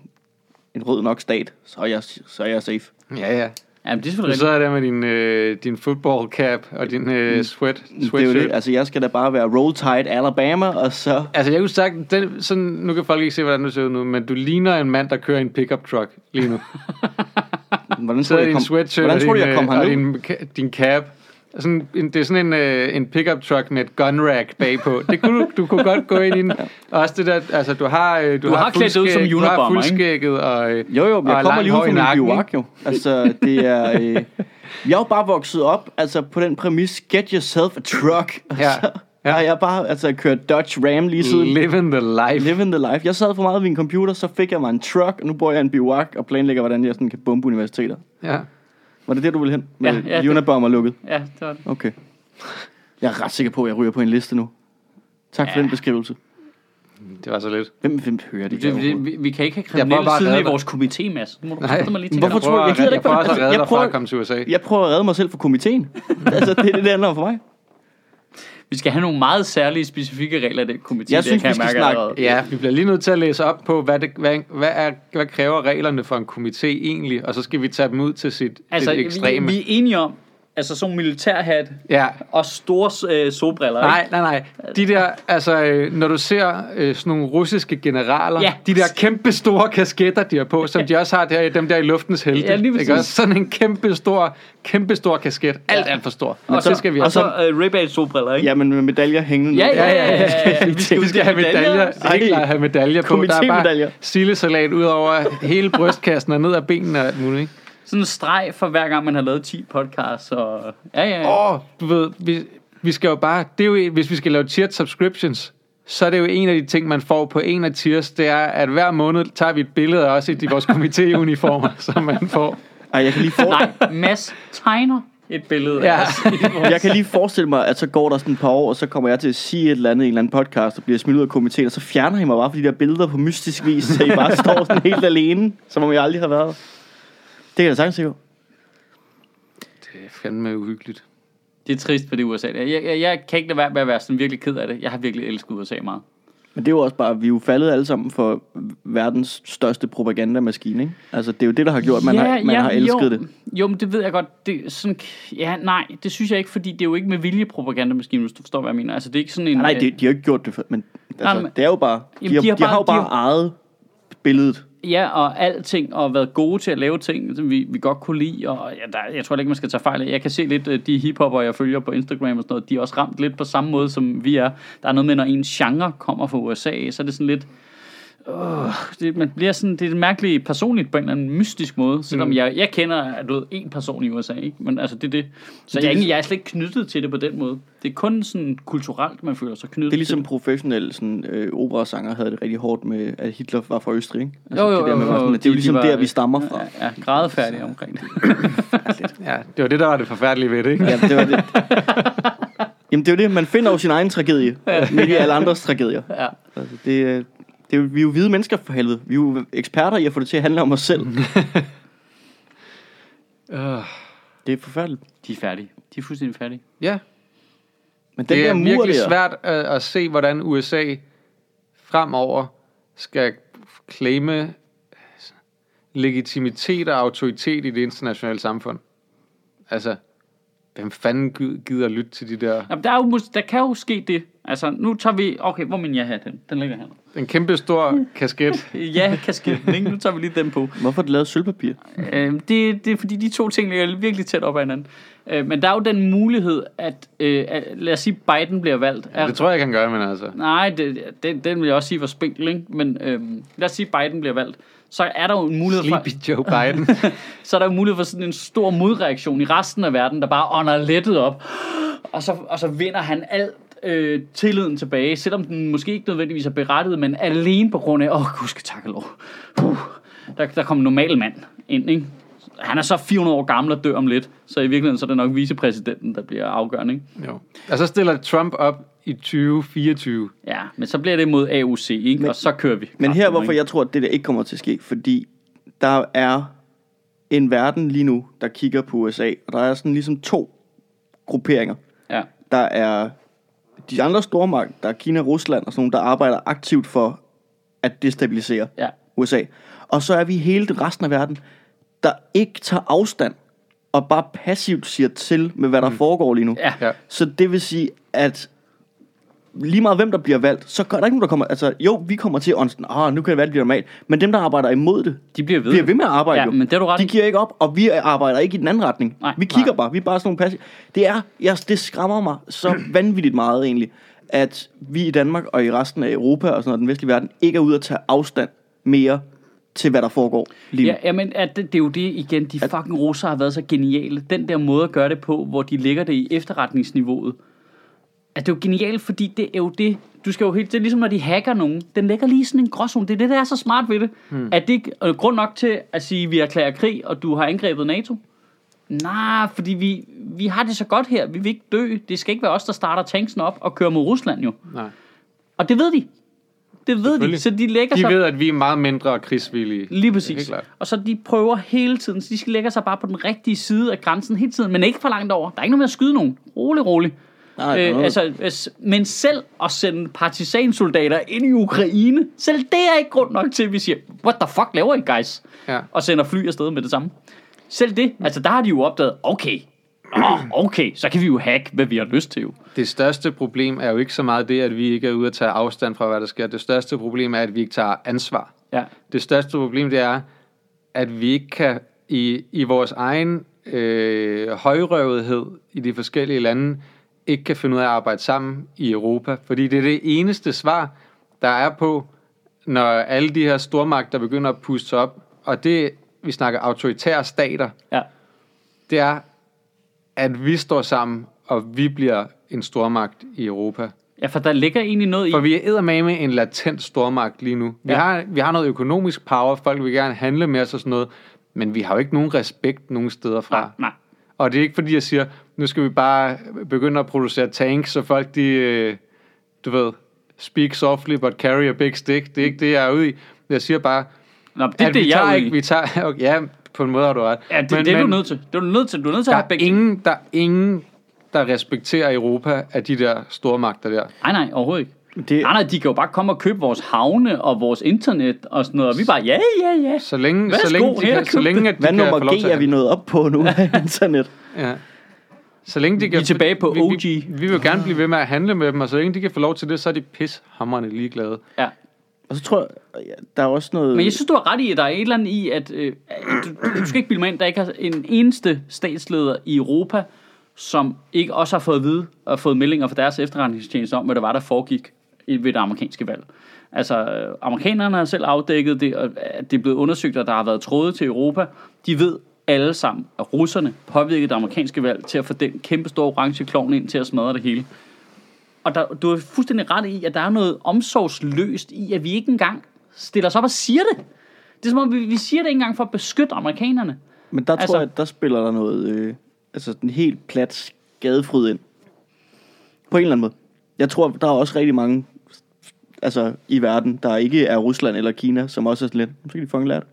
en rød nok stat, så er jeg, så er jeg safe. Ja, ja. Jamen, det er Du selvfølgelig sidder der med din, øh, din football cap og din øh, sweat, Det er jo sweatshirt. det. Altså, jeg skal da bare være roll tide Alabama, og så... Altså, jeg kunne sagt, den, sådan, nu kan folk ikke se, hvordan du ser ud nu, men du ligner en mand, der kører en pickup truck lige nu. Hvordan tror du, jeg din kom, sweatshirt hvordan tror du, jeg og kom din, øh, herned? din, din cap. Sådan, en, det er sådan en, øh, en pickup truck med et gun rack bagpå. Det kunne du, du kunne godt gå ind i den. Og også det der, altså du har, øh, du, Du har klædt dig ud som fuldskæg- du har Unabomber, ikke? fuldskægget og, øh, Jo, jo, men jeg kommer langt lige ud i fra min biwak, jo. Altså, det er... Øh, jeg er jo bare vokset op, altså på den præmis, get yourself a truck. Ja. Ja. Jeg har bare altså, kørt Dodge Ram lige siden. Living the life. Living the life. Jeg sad for meget ved en computer, så fik jeg mig en truck, og nu bor jeg i en biwak og planlægger, hvordan jeg sådan kan bombe universiteter. Ja. Var det det, du ville hen? Med Ja, ja, Unabomber lukket? Ja, det var det. Okay. Jeg er ret sikker på, at jeg ryger på en liste nu. Tak for Ja. den beskrivelse. Det var så lidt. Hvem, hvem hører det? Det, vi, vi kan ikke have Jeg prøver kriminelle siden i vores komité, Mads. Nu må du Nej. Mig lige til Hvorfor tror jeg- jeg gider jeg ikke prøver være- også at redde jeg dig fra prøver- at komme til USA. Jeg prøver at redde mig selv fra komiteen. altså, det er det, det handler om for mig. Vi skal have nogle meget særlige, specifikke regler i den komité. Jeg det synes, kan vi skal mærke snakke- allerede. Ja, vi bliver lige nødt til at læse op på, hvad, det, hvad, hvad, er, hvad kræver reglerne for en komité egentlig, og så skal vi tage dem ud til sit Altså, det vi, ekstreme. vi er enige om, altså sådan en militærhat Ja, og store øh, solbriller. nej, ikke? nej, nej. De der, altså, øh, når du ser øh, sådan nogle russiske generaler, Ja. de der kæmpe store kasketter, de har på, som de også har der, dem der i luftens helte. Ja, lige ikke? Også sådan en kæmpe stor, kæmpe stor kasket. Alt, Ja. alt for stor. Og Men så, så skal vi og have så øh, Ray-Ban solbriller, ikke? Ja, men med medaljer hængende. Ja, ja, ja, ja, ja, ja. Vi skal, vi skal have medaljer. Det er ikke klart at have medaljer på. Der er bare sillesalat ud over hele brystkassen og ned ad benene og alt muligt. Ikke? Sådan en streg for hver gang, man har lavet 10 podcasts. Og... Ja, ja, ja. Åh, oh, du ved, vi, vi skal jo bare, det er jo, hvis vi skal lave tier subscriptions, så er det jo en af de ting, man får på en af tiers, det er, at hver måned tager vi et billede af os i de- vores komitéuniformer, som man får. Ej, jeg kan lige for... Nej, Mads tegner et billede Ja. af os. Jeg kan lige forestille mig, at så går der sådan et par år, og så kommer jeg til at sige et eller andet i en eller anden podcast, og bliver smidt ud af komiteen, og så fjerner I mig bare for de der billeder på mystisk vis, så I bare står sådan helt alene, som om jeg aldrig har været. Det kan jeg sagtens se. Det er fandme uhyggeligt. Det er trist for det USA. Jeg, jeg, jeg kan ikke lade være med at være sådan virkelig ked af det. Jeg har virkelig elsket USA meget. Men det er jo også bare, vi er jo faldet alle sammen for verdens største propagandamaskine, ikke? Altså, det er jo det, der har gjort, at man, ja, har, man ja, har elsket jo, det. Jo, men det ved jeg godt. Det sådan, ja, nej, det synes jeg ikke, fordi det er jo ikke med vilje propagandamaskine, hvis du forstår, hvad jeg mener. Altså, det er ikke sådan en... Nej, øh, de, de har ikke gjort det, for, men altså, men- det er jo bare, de, Jamen, har, de har de har jo bare- de ejet billedet. Ja, og alting, og været gode til at lave ting, som vi, vi godt kunne lide, og ja, der, jeg tror ikke, man skal tage fejl af. Jeg kan se lidt, øh, de hiphopper, jeg følger på Instagram og sådan noget, de er også ramt lidt på samme måde, som vi er. Der er noget med, når en genre kommer fra USA, så er det sådan lidt... Uh, det, man bliver sådan, det er mærkeligt personligt på en eller anden mystisk måde, selvom Mm. jeg, jeg kender du ved, en person i USA, ikke? men altså det er det. Så Det jeg, er er, ligesom- ikke, jeg er slet ikke knyttet til det på den måde. Det er kun sådan kulturelt, man føler sig knyttet Det er ligesom til professionelle sådan, øh, operasanger havde det rigtig hårdt med, at Hitler var fra Østrig, ikke? Jo, jo, det, der med, jo, sådan, jo, at det er jo ligesom de var- der, vi stammer fra. Ja, ja grædefærdig omkring det. Ja, det var det, der var det forfærdelige ved det, ikke? Ja, det var det. Jamen, det er jo det, man finder jo sin egen tragedie, midt i alle andres tragedier. Ja. Altså, det, er- det er, jo- vi er jo hvide mennesker for helvede. Vi er jo eksperter i at få det til at handle om os selv. Uh, Det er forfærdeligt. De er færdige. De er fuldstændig færdige. ja, Men den det der er mur virkelig der, svært at, at se, hvordan USA fremover skal claime legitimitet og autoritet i det internationale samfund. Altså, hvem fanden gi- gider lytte til de der... Jamen, der, er jo, der kan jo ske det. Altså, nu tager vi... Okay, hvor min ja-hat hen? Den ligger her. En kæmpe stor kasket. Ja, kasketten, ikke? Nu tager vi lige den på. Hvorfor er det lavet sølvpapir? Øh, det, det er fordi, de to ting ligger virkelig tæt op ad hinanden. Øh, men der er jo den mulighed, at... Øh, at lad os sige, Biden bliver valgt. Ja, det tror jeg ikke, han gør, men altså... Nej, det, den, den vil jeg også sige var spinkel, ikke? Men øhm, lad os sige, Biden bliver valgt. Så er der jo en mulighed for... Sleepy Joe Biden. så er der jo mulighed for sådan en stor modreaktion i resten af verden, der bare ånder lettet op. Og så, og så vinder han alt øh, tilliden tilbage, selvom den måske ikke nødvendigvis er berettiget, men alene på grund af, åh, gud skal takke lov. Uh, der, der kom en normal mand ind, ikke? Han er så 400 år gammel og dør om lidt, så i virkeligheden så er det nok vicepræsidenten, der bliver afgørende, ikke? jo. Og så stiller Trump op i 2024. Ja, men så bliver det mod AUC, ikke? Men- og så kører vi. Men her, hvorfor ikke? jeg tror, at det der ikke kommer til at ske, fordi der er en verden lige nu, der kigger på USA, og der er sådan ligesom to grupperinger. Ja, Der er de andre stormagter, der er Kina Rusland og sådan nogle, der arbejder aktivt for at destabilisere ja. USA. Og så er vi hele resten af verden, der ikke tager afstand og bare passivt siger til med, hvad der mm. foregår lige nu. Ja. Ja. Så det vil sige, at lige meget hvem der bliver valgt, så gør der ikke nogen, der kommer... Altså, jo, vi kommer til sådan, ah, nu kan det være, det bliver normalt. Men dem, der arbejder imod det, De bliver ved. bliver ved med at arbejde Ja, jo. men det er du ret De giver ikke op, og vi arbejder ikke i den anden retning. Nej. vi kigger Nej. bare, vi er bare sådan nogle passive. Det er, jeg, det skræmmer mig så vanvittigt meget egentlig, at vi i Danmark og i resten af Europa og sådan noget, den vestlige verden, ikke er ude at tage afstand mere til, hvad der foregår lige nu. Ja, jamen, at det, det er jo det igen, de fucking russere har været så geniale. Den der måde at gøre det på, hvor de lægger det i efterretningsniveauet. At det er jo genialt, fordi det er jo det, du skal jo helt, det er ligesom når de hacker nogen, den lægger lige sådan en gråzone. Det er det, der er så smart ved det. Hmm. Er det ikke grund nok til at sige, at vi erklærer krig, og du har angrebet NATO? Nej, fordi vi, vi har det så godt her. Vi vil ikke dø. Det skal ikke være os, der starter tanksen op og kører mod Rusland jo. Nej. Og det ved de. Det ved de. Så de lægger De sig... ved, at vi er meget mindre krigsvillige. Lige præcis. Og så de prøver hele tiden, så de skal lægge sig bare på den rigtige side af grænsen hele tiden, men ikke for langt over. Der er ikke noget med at skyde nogen. Rolig, rolig. Nej, Øh, altså, men selv at sende partisansoldater ind i Ukraine, selv det er ikke grund nok til, at vi siger, what the fuck laver I guys? Ja. Og sender fly afsted med det samme. Selv det, altså der har de jo opdaget, okay, Nå, okay, så kan vi jo hacke, hvad vi har lyst til jo. Det største problem er jo ikke så meget det, at vi ikke er ude at tage afstand fra, hvad der sker. Det største problem er, at vi ikke tager ansvar. Ja, Det største problem, det er, at vi ikke kan i, i vores egen øh, højrøvethed i de forskellige lande, ikke kan finde ud af at arbejde sammen i Europa. Fordi det er det eneste svar, der er på, når alle de her stormagter begynder at puste sig op. Og det, vi snakker autoritære stater, ja. det er, at vi står sammen, og vi bliver en stormagt i Europa. Ja, for der ligger egentlig noget i... For vi er eddermame en latent stormagt lige nu. Vi, Ja. ja. har, vi har noget økonomisk power, folk vil gerne handle med os og sådan noget, men vi har jo ikke nogen respekt nogen steder fra. Nej, nej. Og det er ikke fordi, jeg siger, nu skal vi bare begynde at producere tanks, så folk de, øh, du ved, speak softly but carry a big stick. Det er ikke det, jeg er ude i. Jeg siger bare, Nå, det er at det, vi jeg tager er ude ikke, vi tager, okay, ja, på en måde har du ret. Ja, det, men, det er du nødt til. Det er du nødt til. Du er nødt til at der have begge er, ting. ingen, der er ingen, der respekterer Europa af de der stormagter der. Nej, nej, overhovedet ikke. det, Nej, nej, de kan jo bare komme og købe vores havne og vores internet og sådan noget, og vi bare, ja, ja, ja. Så længe, Værsgo, så længe, de kan, så længe at de hvad kan få nummer G er vi nået op på nu af internet? Ja. Så længe de kan, Vi er tilbage på vi, OG. Vi, vi vil jo gerne blive ved med at handle med dem, og så længe de kan få lov til det, så er de pishamrende ligeglade. ja. Og så tror jeg, ja, der er også noget... Men jeg synes, du har ret i, at der er et eller andet i, at øh, du, du skal ikke bilde mig ind, der ikke er en eneste statsleder i Europa, som ikke også har fået at vide og fået meldinger fra deres efterretningstjeneste om, hvad der var, der foregik i- ved det amerikanske valg. Altså, øh, amerikanerne har selv afdækket det, og øh, at det er blevet undersøgt, at der har været tråde til Europa. De ved alle sammen, at russerne påvirkede det amerikanske valg til at få den kæmpe store orange klovn ind til at smadre det hele. Og der, du er fuldstændig ret i, at der er noget omsorgsløst i, at vi ikke engang stiller os op og siger det. Det er som om, vi, vi siger det ikke engang for at beskytte amerikanerne. Men der Altså- tror jeg, der spiller der noget, øh, altså den helt plat skadefryd ind. På en eller anden måde. Jeg tror, der er også rigtig mange altså, i verden, der ikke er Rusland eller Kina, som også er sådan lidt, så kan de fucking lære det.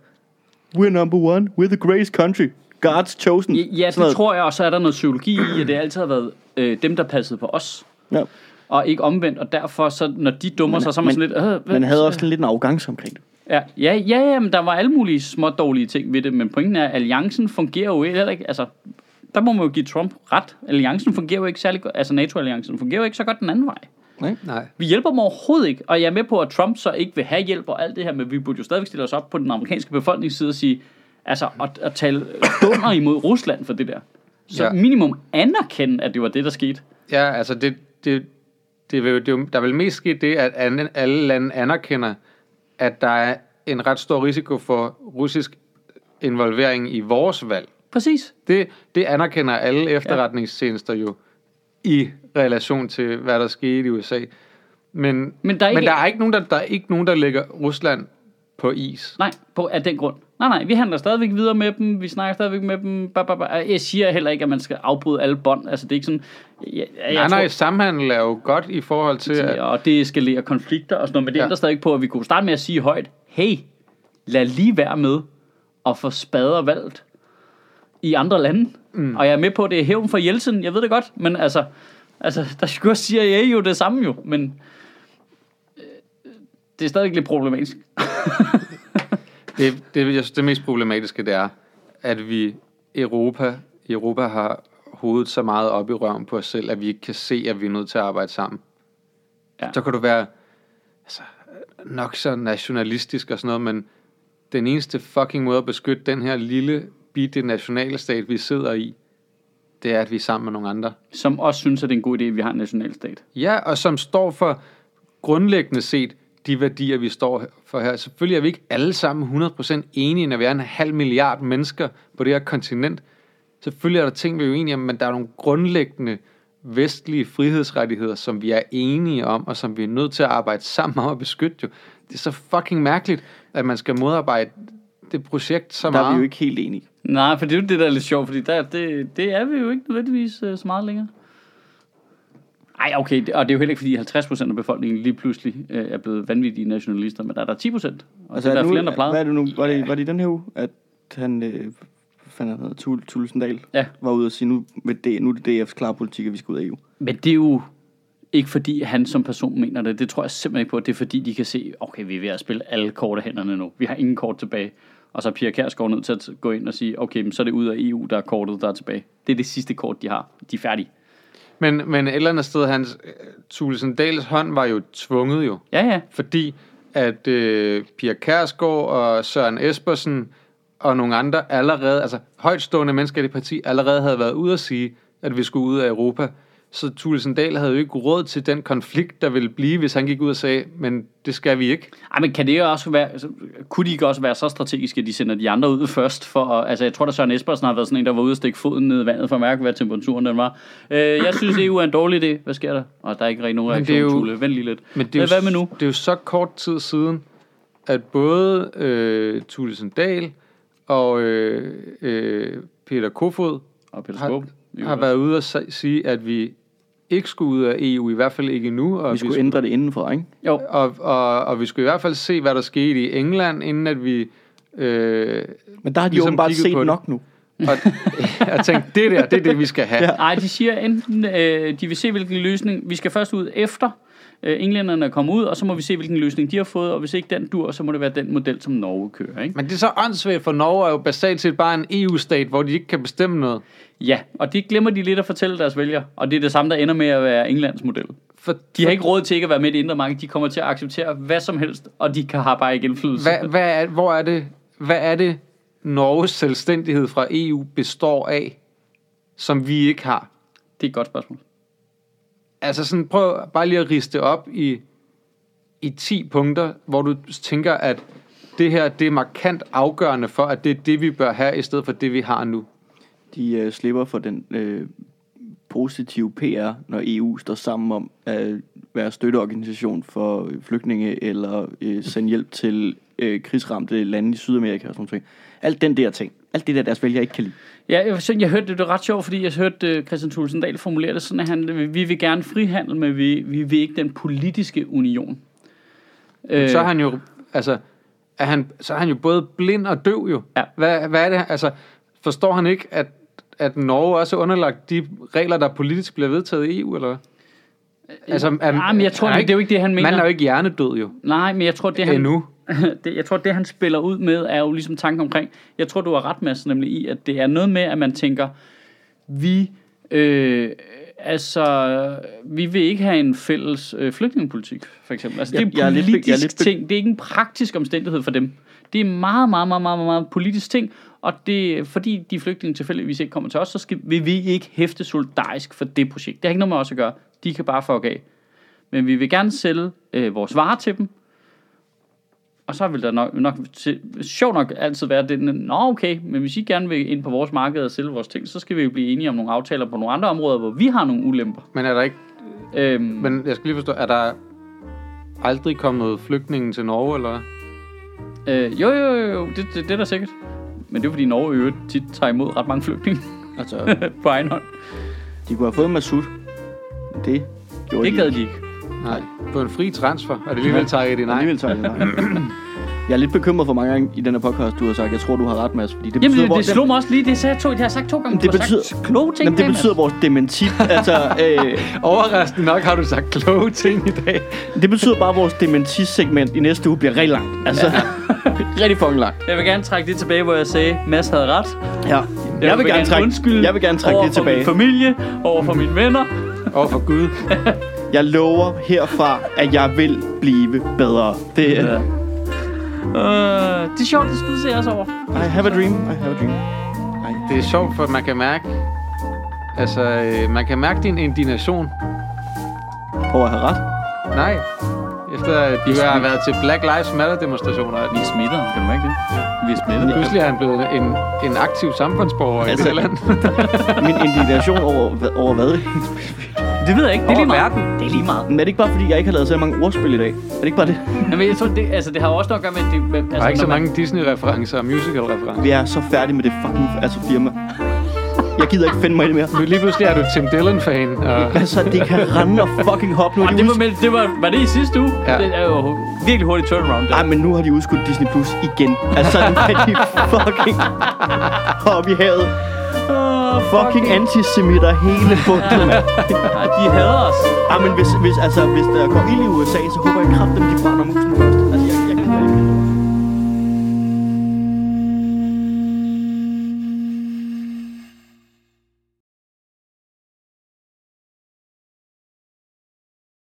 We're number one, we're the greatest country, God's chosen. Ja, ja det tror jeg, og så er der noget psykologi i, at det altid har været øh, dem, der passede på os, Ja. Og ikke omvendt, og derfor, så, når de dummer sig, så er man men- sådan lidt... Øh, hvad- Men havde også sådan lidt en arrogance omkring det. Ja, ja, ja, ja, men der var alle mulige små dårlige ting ved det, men pointen er, at alliancen fungerer jo heller ikke, altså, der må man jo give Trump ret. Alliancen fungerer jo ikke særlig godt, altså NATO-alliancen fungerer jo ikke så godt den anden vej. Nej? Nej. Vi hjælper dem overhovedet ikke, og jeg er med på, at Trump så ikke vil have hjælp og alt det her, men vi burde jo stadigvæk stille os op på den amerikanske befolkningsside og sige, altså at, at tale dunder imod Rusland for det der. Så Ja. minimum anerkende, at det var det, der skete. Ja, altså det, det, det vil, det, der vil mest ske det, at an- alle lande anerkender, at der er en ret stor risiko for russisk involvering i vores valg. Præcis. Det, det anerkender alle efterretningstjenester jo i relation til, hvad der skete i USA. Men, Men der er ikke- men der, er ikke nogen, der, der er ikke nogen, der lægger Rusland på is. Nej, på, af den grund. Nej, nej, vi handler stadigvæk videre med dem, vi snakker stadigvæk med dem. Ba, ba, ba. Jeg siger heller ikke, at man skal afbryde alle bånd. Altså, det er ikke sådan... Jeg, jeg Nej, nej, samhandel er jo godt i forhold til, at, og det eskalerer konflikter og sådan noget, men det Ja. ændrer stadig på, at vi kunne starte med at sige højt, hey, lad lige være med at få spader valgt i andre lande. Mm. Og jeg er med på, at det er hævn for Jeltsin, jeg ved det godt, men altså, altså der skulle også CIA jo det samme jo, men øh, det er stadig lidt problematisk. Det, det, jeg synes, det mest problematiske, det er, at vi Europa, Europa har hovedet så meget op i røven på os selv, at vi ikke kan se, at vi er nødt til at arbejde sammen. Ja. Så kan du være altså, nok så nationalistisk og sådan noget, men den eneste fucking måde at beskytte den her lille bitte nationalstat, vi sidder i, det er, at vi er sammen med nogle andre. Som også synes, at det er en god idé, at vi har en nationalstat. Ja, og som står for grundlæggende set de værdier, vi står for her. Selvfølgelig er vi ikke alle sammen 100% enige, når vi er en halv milliard mennesker på det her kontinent. Selvfølgelig er der ting, vi er uenige om, men der er nogle grundlæggende vestlige frihedsrettigheder, som vi er enige om, og som vi er nødt til at arbejde sammen om at beskytte. Jo. Det er så fucking mærkeligt, at man skal modarbejde det projekt så Der meget. er vi jo ikke helt enige. Nej, for det er jo det, der er lidt sjovt, fordi der, det, det er vi jo ikke nødvendigvis øh, så meget længere. Ej, okay, og det er jo heller ikke, fordi 50% af befolkningen lige pludselig øh, er blevet vanvittige nationalister, men der er der 10%, og altså, det er der nu, flere, der hvad er plejede. det nu? Var det, var det i den her uge, at han, øh, fanden han hedder, Tul, Tulsendal, Ja. var ude og sige, nu, med det, nu er det DF's klare politik, at vi skal ud af EU. Men det er jo ikke fordi han som person mener det. Det tror jeg simpelthen ikke på. Det er fordi, de kan se, okay, vi er ved at spille alle kort af hænderne nu. Vi har ingen kort tilbage. Og så er Pia Kjærsgaard nødt til at gå ind og sige, okay, men så er det ud af EU, der er kortet, der er tilbage. Det er det sidste kort, de har. De er færdige. Men, men et eller andet sted, hans Thulesen Dahls hånd var jo tvunget jo. Ja, ja. fordi at øh, Pia Kærsgaard og Søren Espersen og nogle andre allerede, altså højtstående mennesker i det parti, allerede havde været ude at sige, at vi skulle ud af Europa. Så Thulesen Dahl havde jo ikke råd til den konflikt, der ville blive, hvis han gik ud og sagde, men det skal vi ikke. Ej, men kan det også være, altså, kunne de ikke også være så strategiske, at de sender de andre ud først? For, at- altså, jeg tror, at Søren Espersen har været sådan en, der var ude og stikke foden ned i vandet for at mærke, hvad temperaturen den var. Øh, jeg synes, EU er en dårlig idé. Hvad sker der? Og der er ikke rigtig nogen er reaktion, jo- Tule. Vent lige lidt. Men det er, jo, Hvad med nu? det er jo så kort tid siden, at både øh, Thulesen Dahl og øh, øh, Peter Kofod Og Peter har, Skåb. har været ude at se- sige, at vi ikke skulle ud af EU, i hvert fald ikke endnu. Og Vi skulle ændre det indenfor, ikke? Jo, Og, og, og vi skulle i hvert fald se, hvad der skete i England, inden at vi... Øh, Men der har de Ligesom ligesom åbenbart kigget set det. nok nu. og jeg tænkte, det der, det er det, vi skal have. Ja. Nej, de siger enten, øh, de vil se, hvilken løsning, vi skal først ud efter øh, englænderne er kommet ud, og så må vi se, hvilken løsning de har fået, og hvis ikke den dur, så må det være den model, som Norge kører, ikke? Men det er så åndssvagt, for Norge er jo basalt set bare en EU-stat, hvor de ikke kan bestemme noget. Ja, og det glemmer de lidt at fortælle deres vælgere, og det er det samme, der ender med at være Englands model. For, De har ikke råd til ikke at være med i det indre marked, de kommer til at acceptere hvad som helst, og de kan har bare ikke indflydelse. hvad, hvad er, hvor er det, hvad er det, Norges selvstændighed fra EU består af, som vi ikke har? Det er et godt spørgsmål. Altså sådan, prøv bare lige at riste op i, i 10 punkter, hvor du tænker, at det her, det er markant afgørende for, at det er det, vi bør have, i stedet for det, vi har nu. De øh, slipper for den øh, positive PR, når EU står sammen om at være støtteorganisation for flygtninge eller øh, sende hjælp til øh, krigsramte lande i Sydamerika og sådan noget. Alt den der ting. Alt det der, deres vælger ikke kan lide. Ja, jeg, jeg hørte det, det var ret sjovt, fordi jeg hørte uh, Christian Thulesen Dahl formulere det sådan, at han, vi vil gerne frihandel, men vi, vi vil ikke den politiske union. Øh. Så er han jo, altså, er han, så er han jo både blind og døv jo. Ja. Hvad, hvad er det, altså, forstår han ikke, at, at Norge også er underlagt de regler, der politisk bliver vedtaget i EU, eller hvad? Altså, er, Nej, men jeg tror, er det, det er jo ikke det, han mener. Man er jo ikke hjernedød jo, Nej, men jeg tror, det han, endnu. det, jeg tror, det han spiller ud med, er jo ligesom tanken omkring, jeg tror, du har ret, Mads, nemlig i, at det er noget med, at man tænker, vi, øh, altså, vi vil ikke have en fælles øh, flygtningepolitik, for eksempel. Altså, det er en jeg er lidt politisk jeg er lidt ting, det er ikke en praktisk omstændighed for dem. Det er meget, meget, meget, meget, meget politisk ting, og det, fordi de flygtninge tilfældigvis ikke kommer til os, så skal, vil vi ikke hæfte solidarisk for det projekt. Det har ikke noget med os at gøre. De kan bare fuck af. Men vi vil gerne sælge øh, vores varer til dem, og så vil der nok, nok til, sjovt nok altid være det, nå okay, men hvis I gerne vil ind på vores marked og sælge vores ting, så skal vi jo blive enige om nogle aftaler på nogle andre områder, hvor vi har nogle ulemper. Men er der ikke, Øhm, men jeg skal lige forstå, er der aldrig kommet flygtninge til Norge, eller øh, jo, jo, jo, jo det, det, det er der sikkert. Men det er fordi Norge i øvrigt tit tager imod ret mange flygtninge Altså, på egen hånd. de kunne have fået Masud. Det gjorde Det de gad ikke. de ikke. Nej, på en fri transfer, og det alligevel tager I det nej. Alligevel tager de nej. Jeg er lidt bekymret for mange gange i den her podcast, du har sagt, jeg tror, du har ret, Mads. Fordi det Jamen, betyder, det, hvor- det slog mig også lige, det, sagde jeg, to, det har jeg sagt to gange. Det Du har sagt betyder- kloge ting. Jamen, det betyder, vores dementi, altså, øh, Overraskende nok har du sagt kloge ting i dag. det betyder bare, at vores dementisegment i næste uge bliver rigtig langt. Altså, rigtig fucking langt. Jeg vil gerne trække det tilbage, hvor jeg sagde, Mads havde ret. Ja. Jeg, vil gerne trække, undskylde jeg vil gerne trække over det for tilbage. min familie, over for mine venner. Over for Gud. Jeg lover herfra, at jeg vil blive bedre. Det er... Ja. Øh, det er sjovt, det skulle du se os over. I have a dream. I have a dream. Ej. Det er sjovt, for man kan mærke... Altså, øh, man kan mærke din indignation. Over at have ret. Nej. Efter at du har været til Black Lives Matter demonstrationer. Vi er smittet, kan du mærke det? Vi er smittet. Pludselig er han blevet en, en aktiv samfundsborger Altså, i det land. Min indignation over, over hvad? Det ved jeg ikke. Det er lige meget. verden. Det er lige meget. Men er det ikke bare, fordi jeg ikke har lavet så mange ordspil i dag? Er det ikke bare det? Jamen, jeg tror, det, altså, det har også noget at gøre med, at det, med, altså, Der er ikke så når man- mange Disney-referencer og musical-referencer. Vi er så færdige med det fucking altså firma. Jeg gider ikke finde mig i det mere. Nu lige pludselig er du Tim Dillon-fan. Og Altså, det kan rende og fucking hoppe nu. Er de det var, med, det var, var det i sidste uge? Ja. Det er jo virkelig hurtigt turnaround. Der. Ej, men nu har de udskudt Disney Plus igen. Altså, nu er de fucking oppe i havet. Oh, Fucking antisemitter hele bundet, mand. de hader os. Ej, men hvis, hvis, altså, hvis der går ild i USA, så håber jeg kraftigt, at de brænder musen på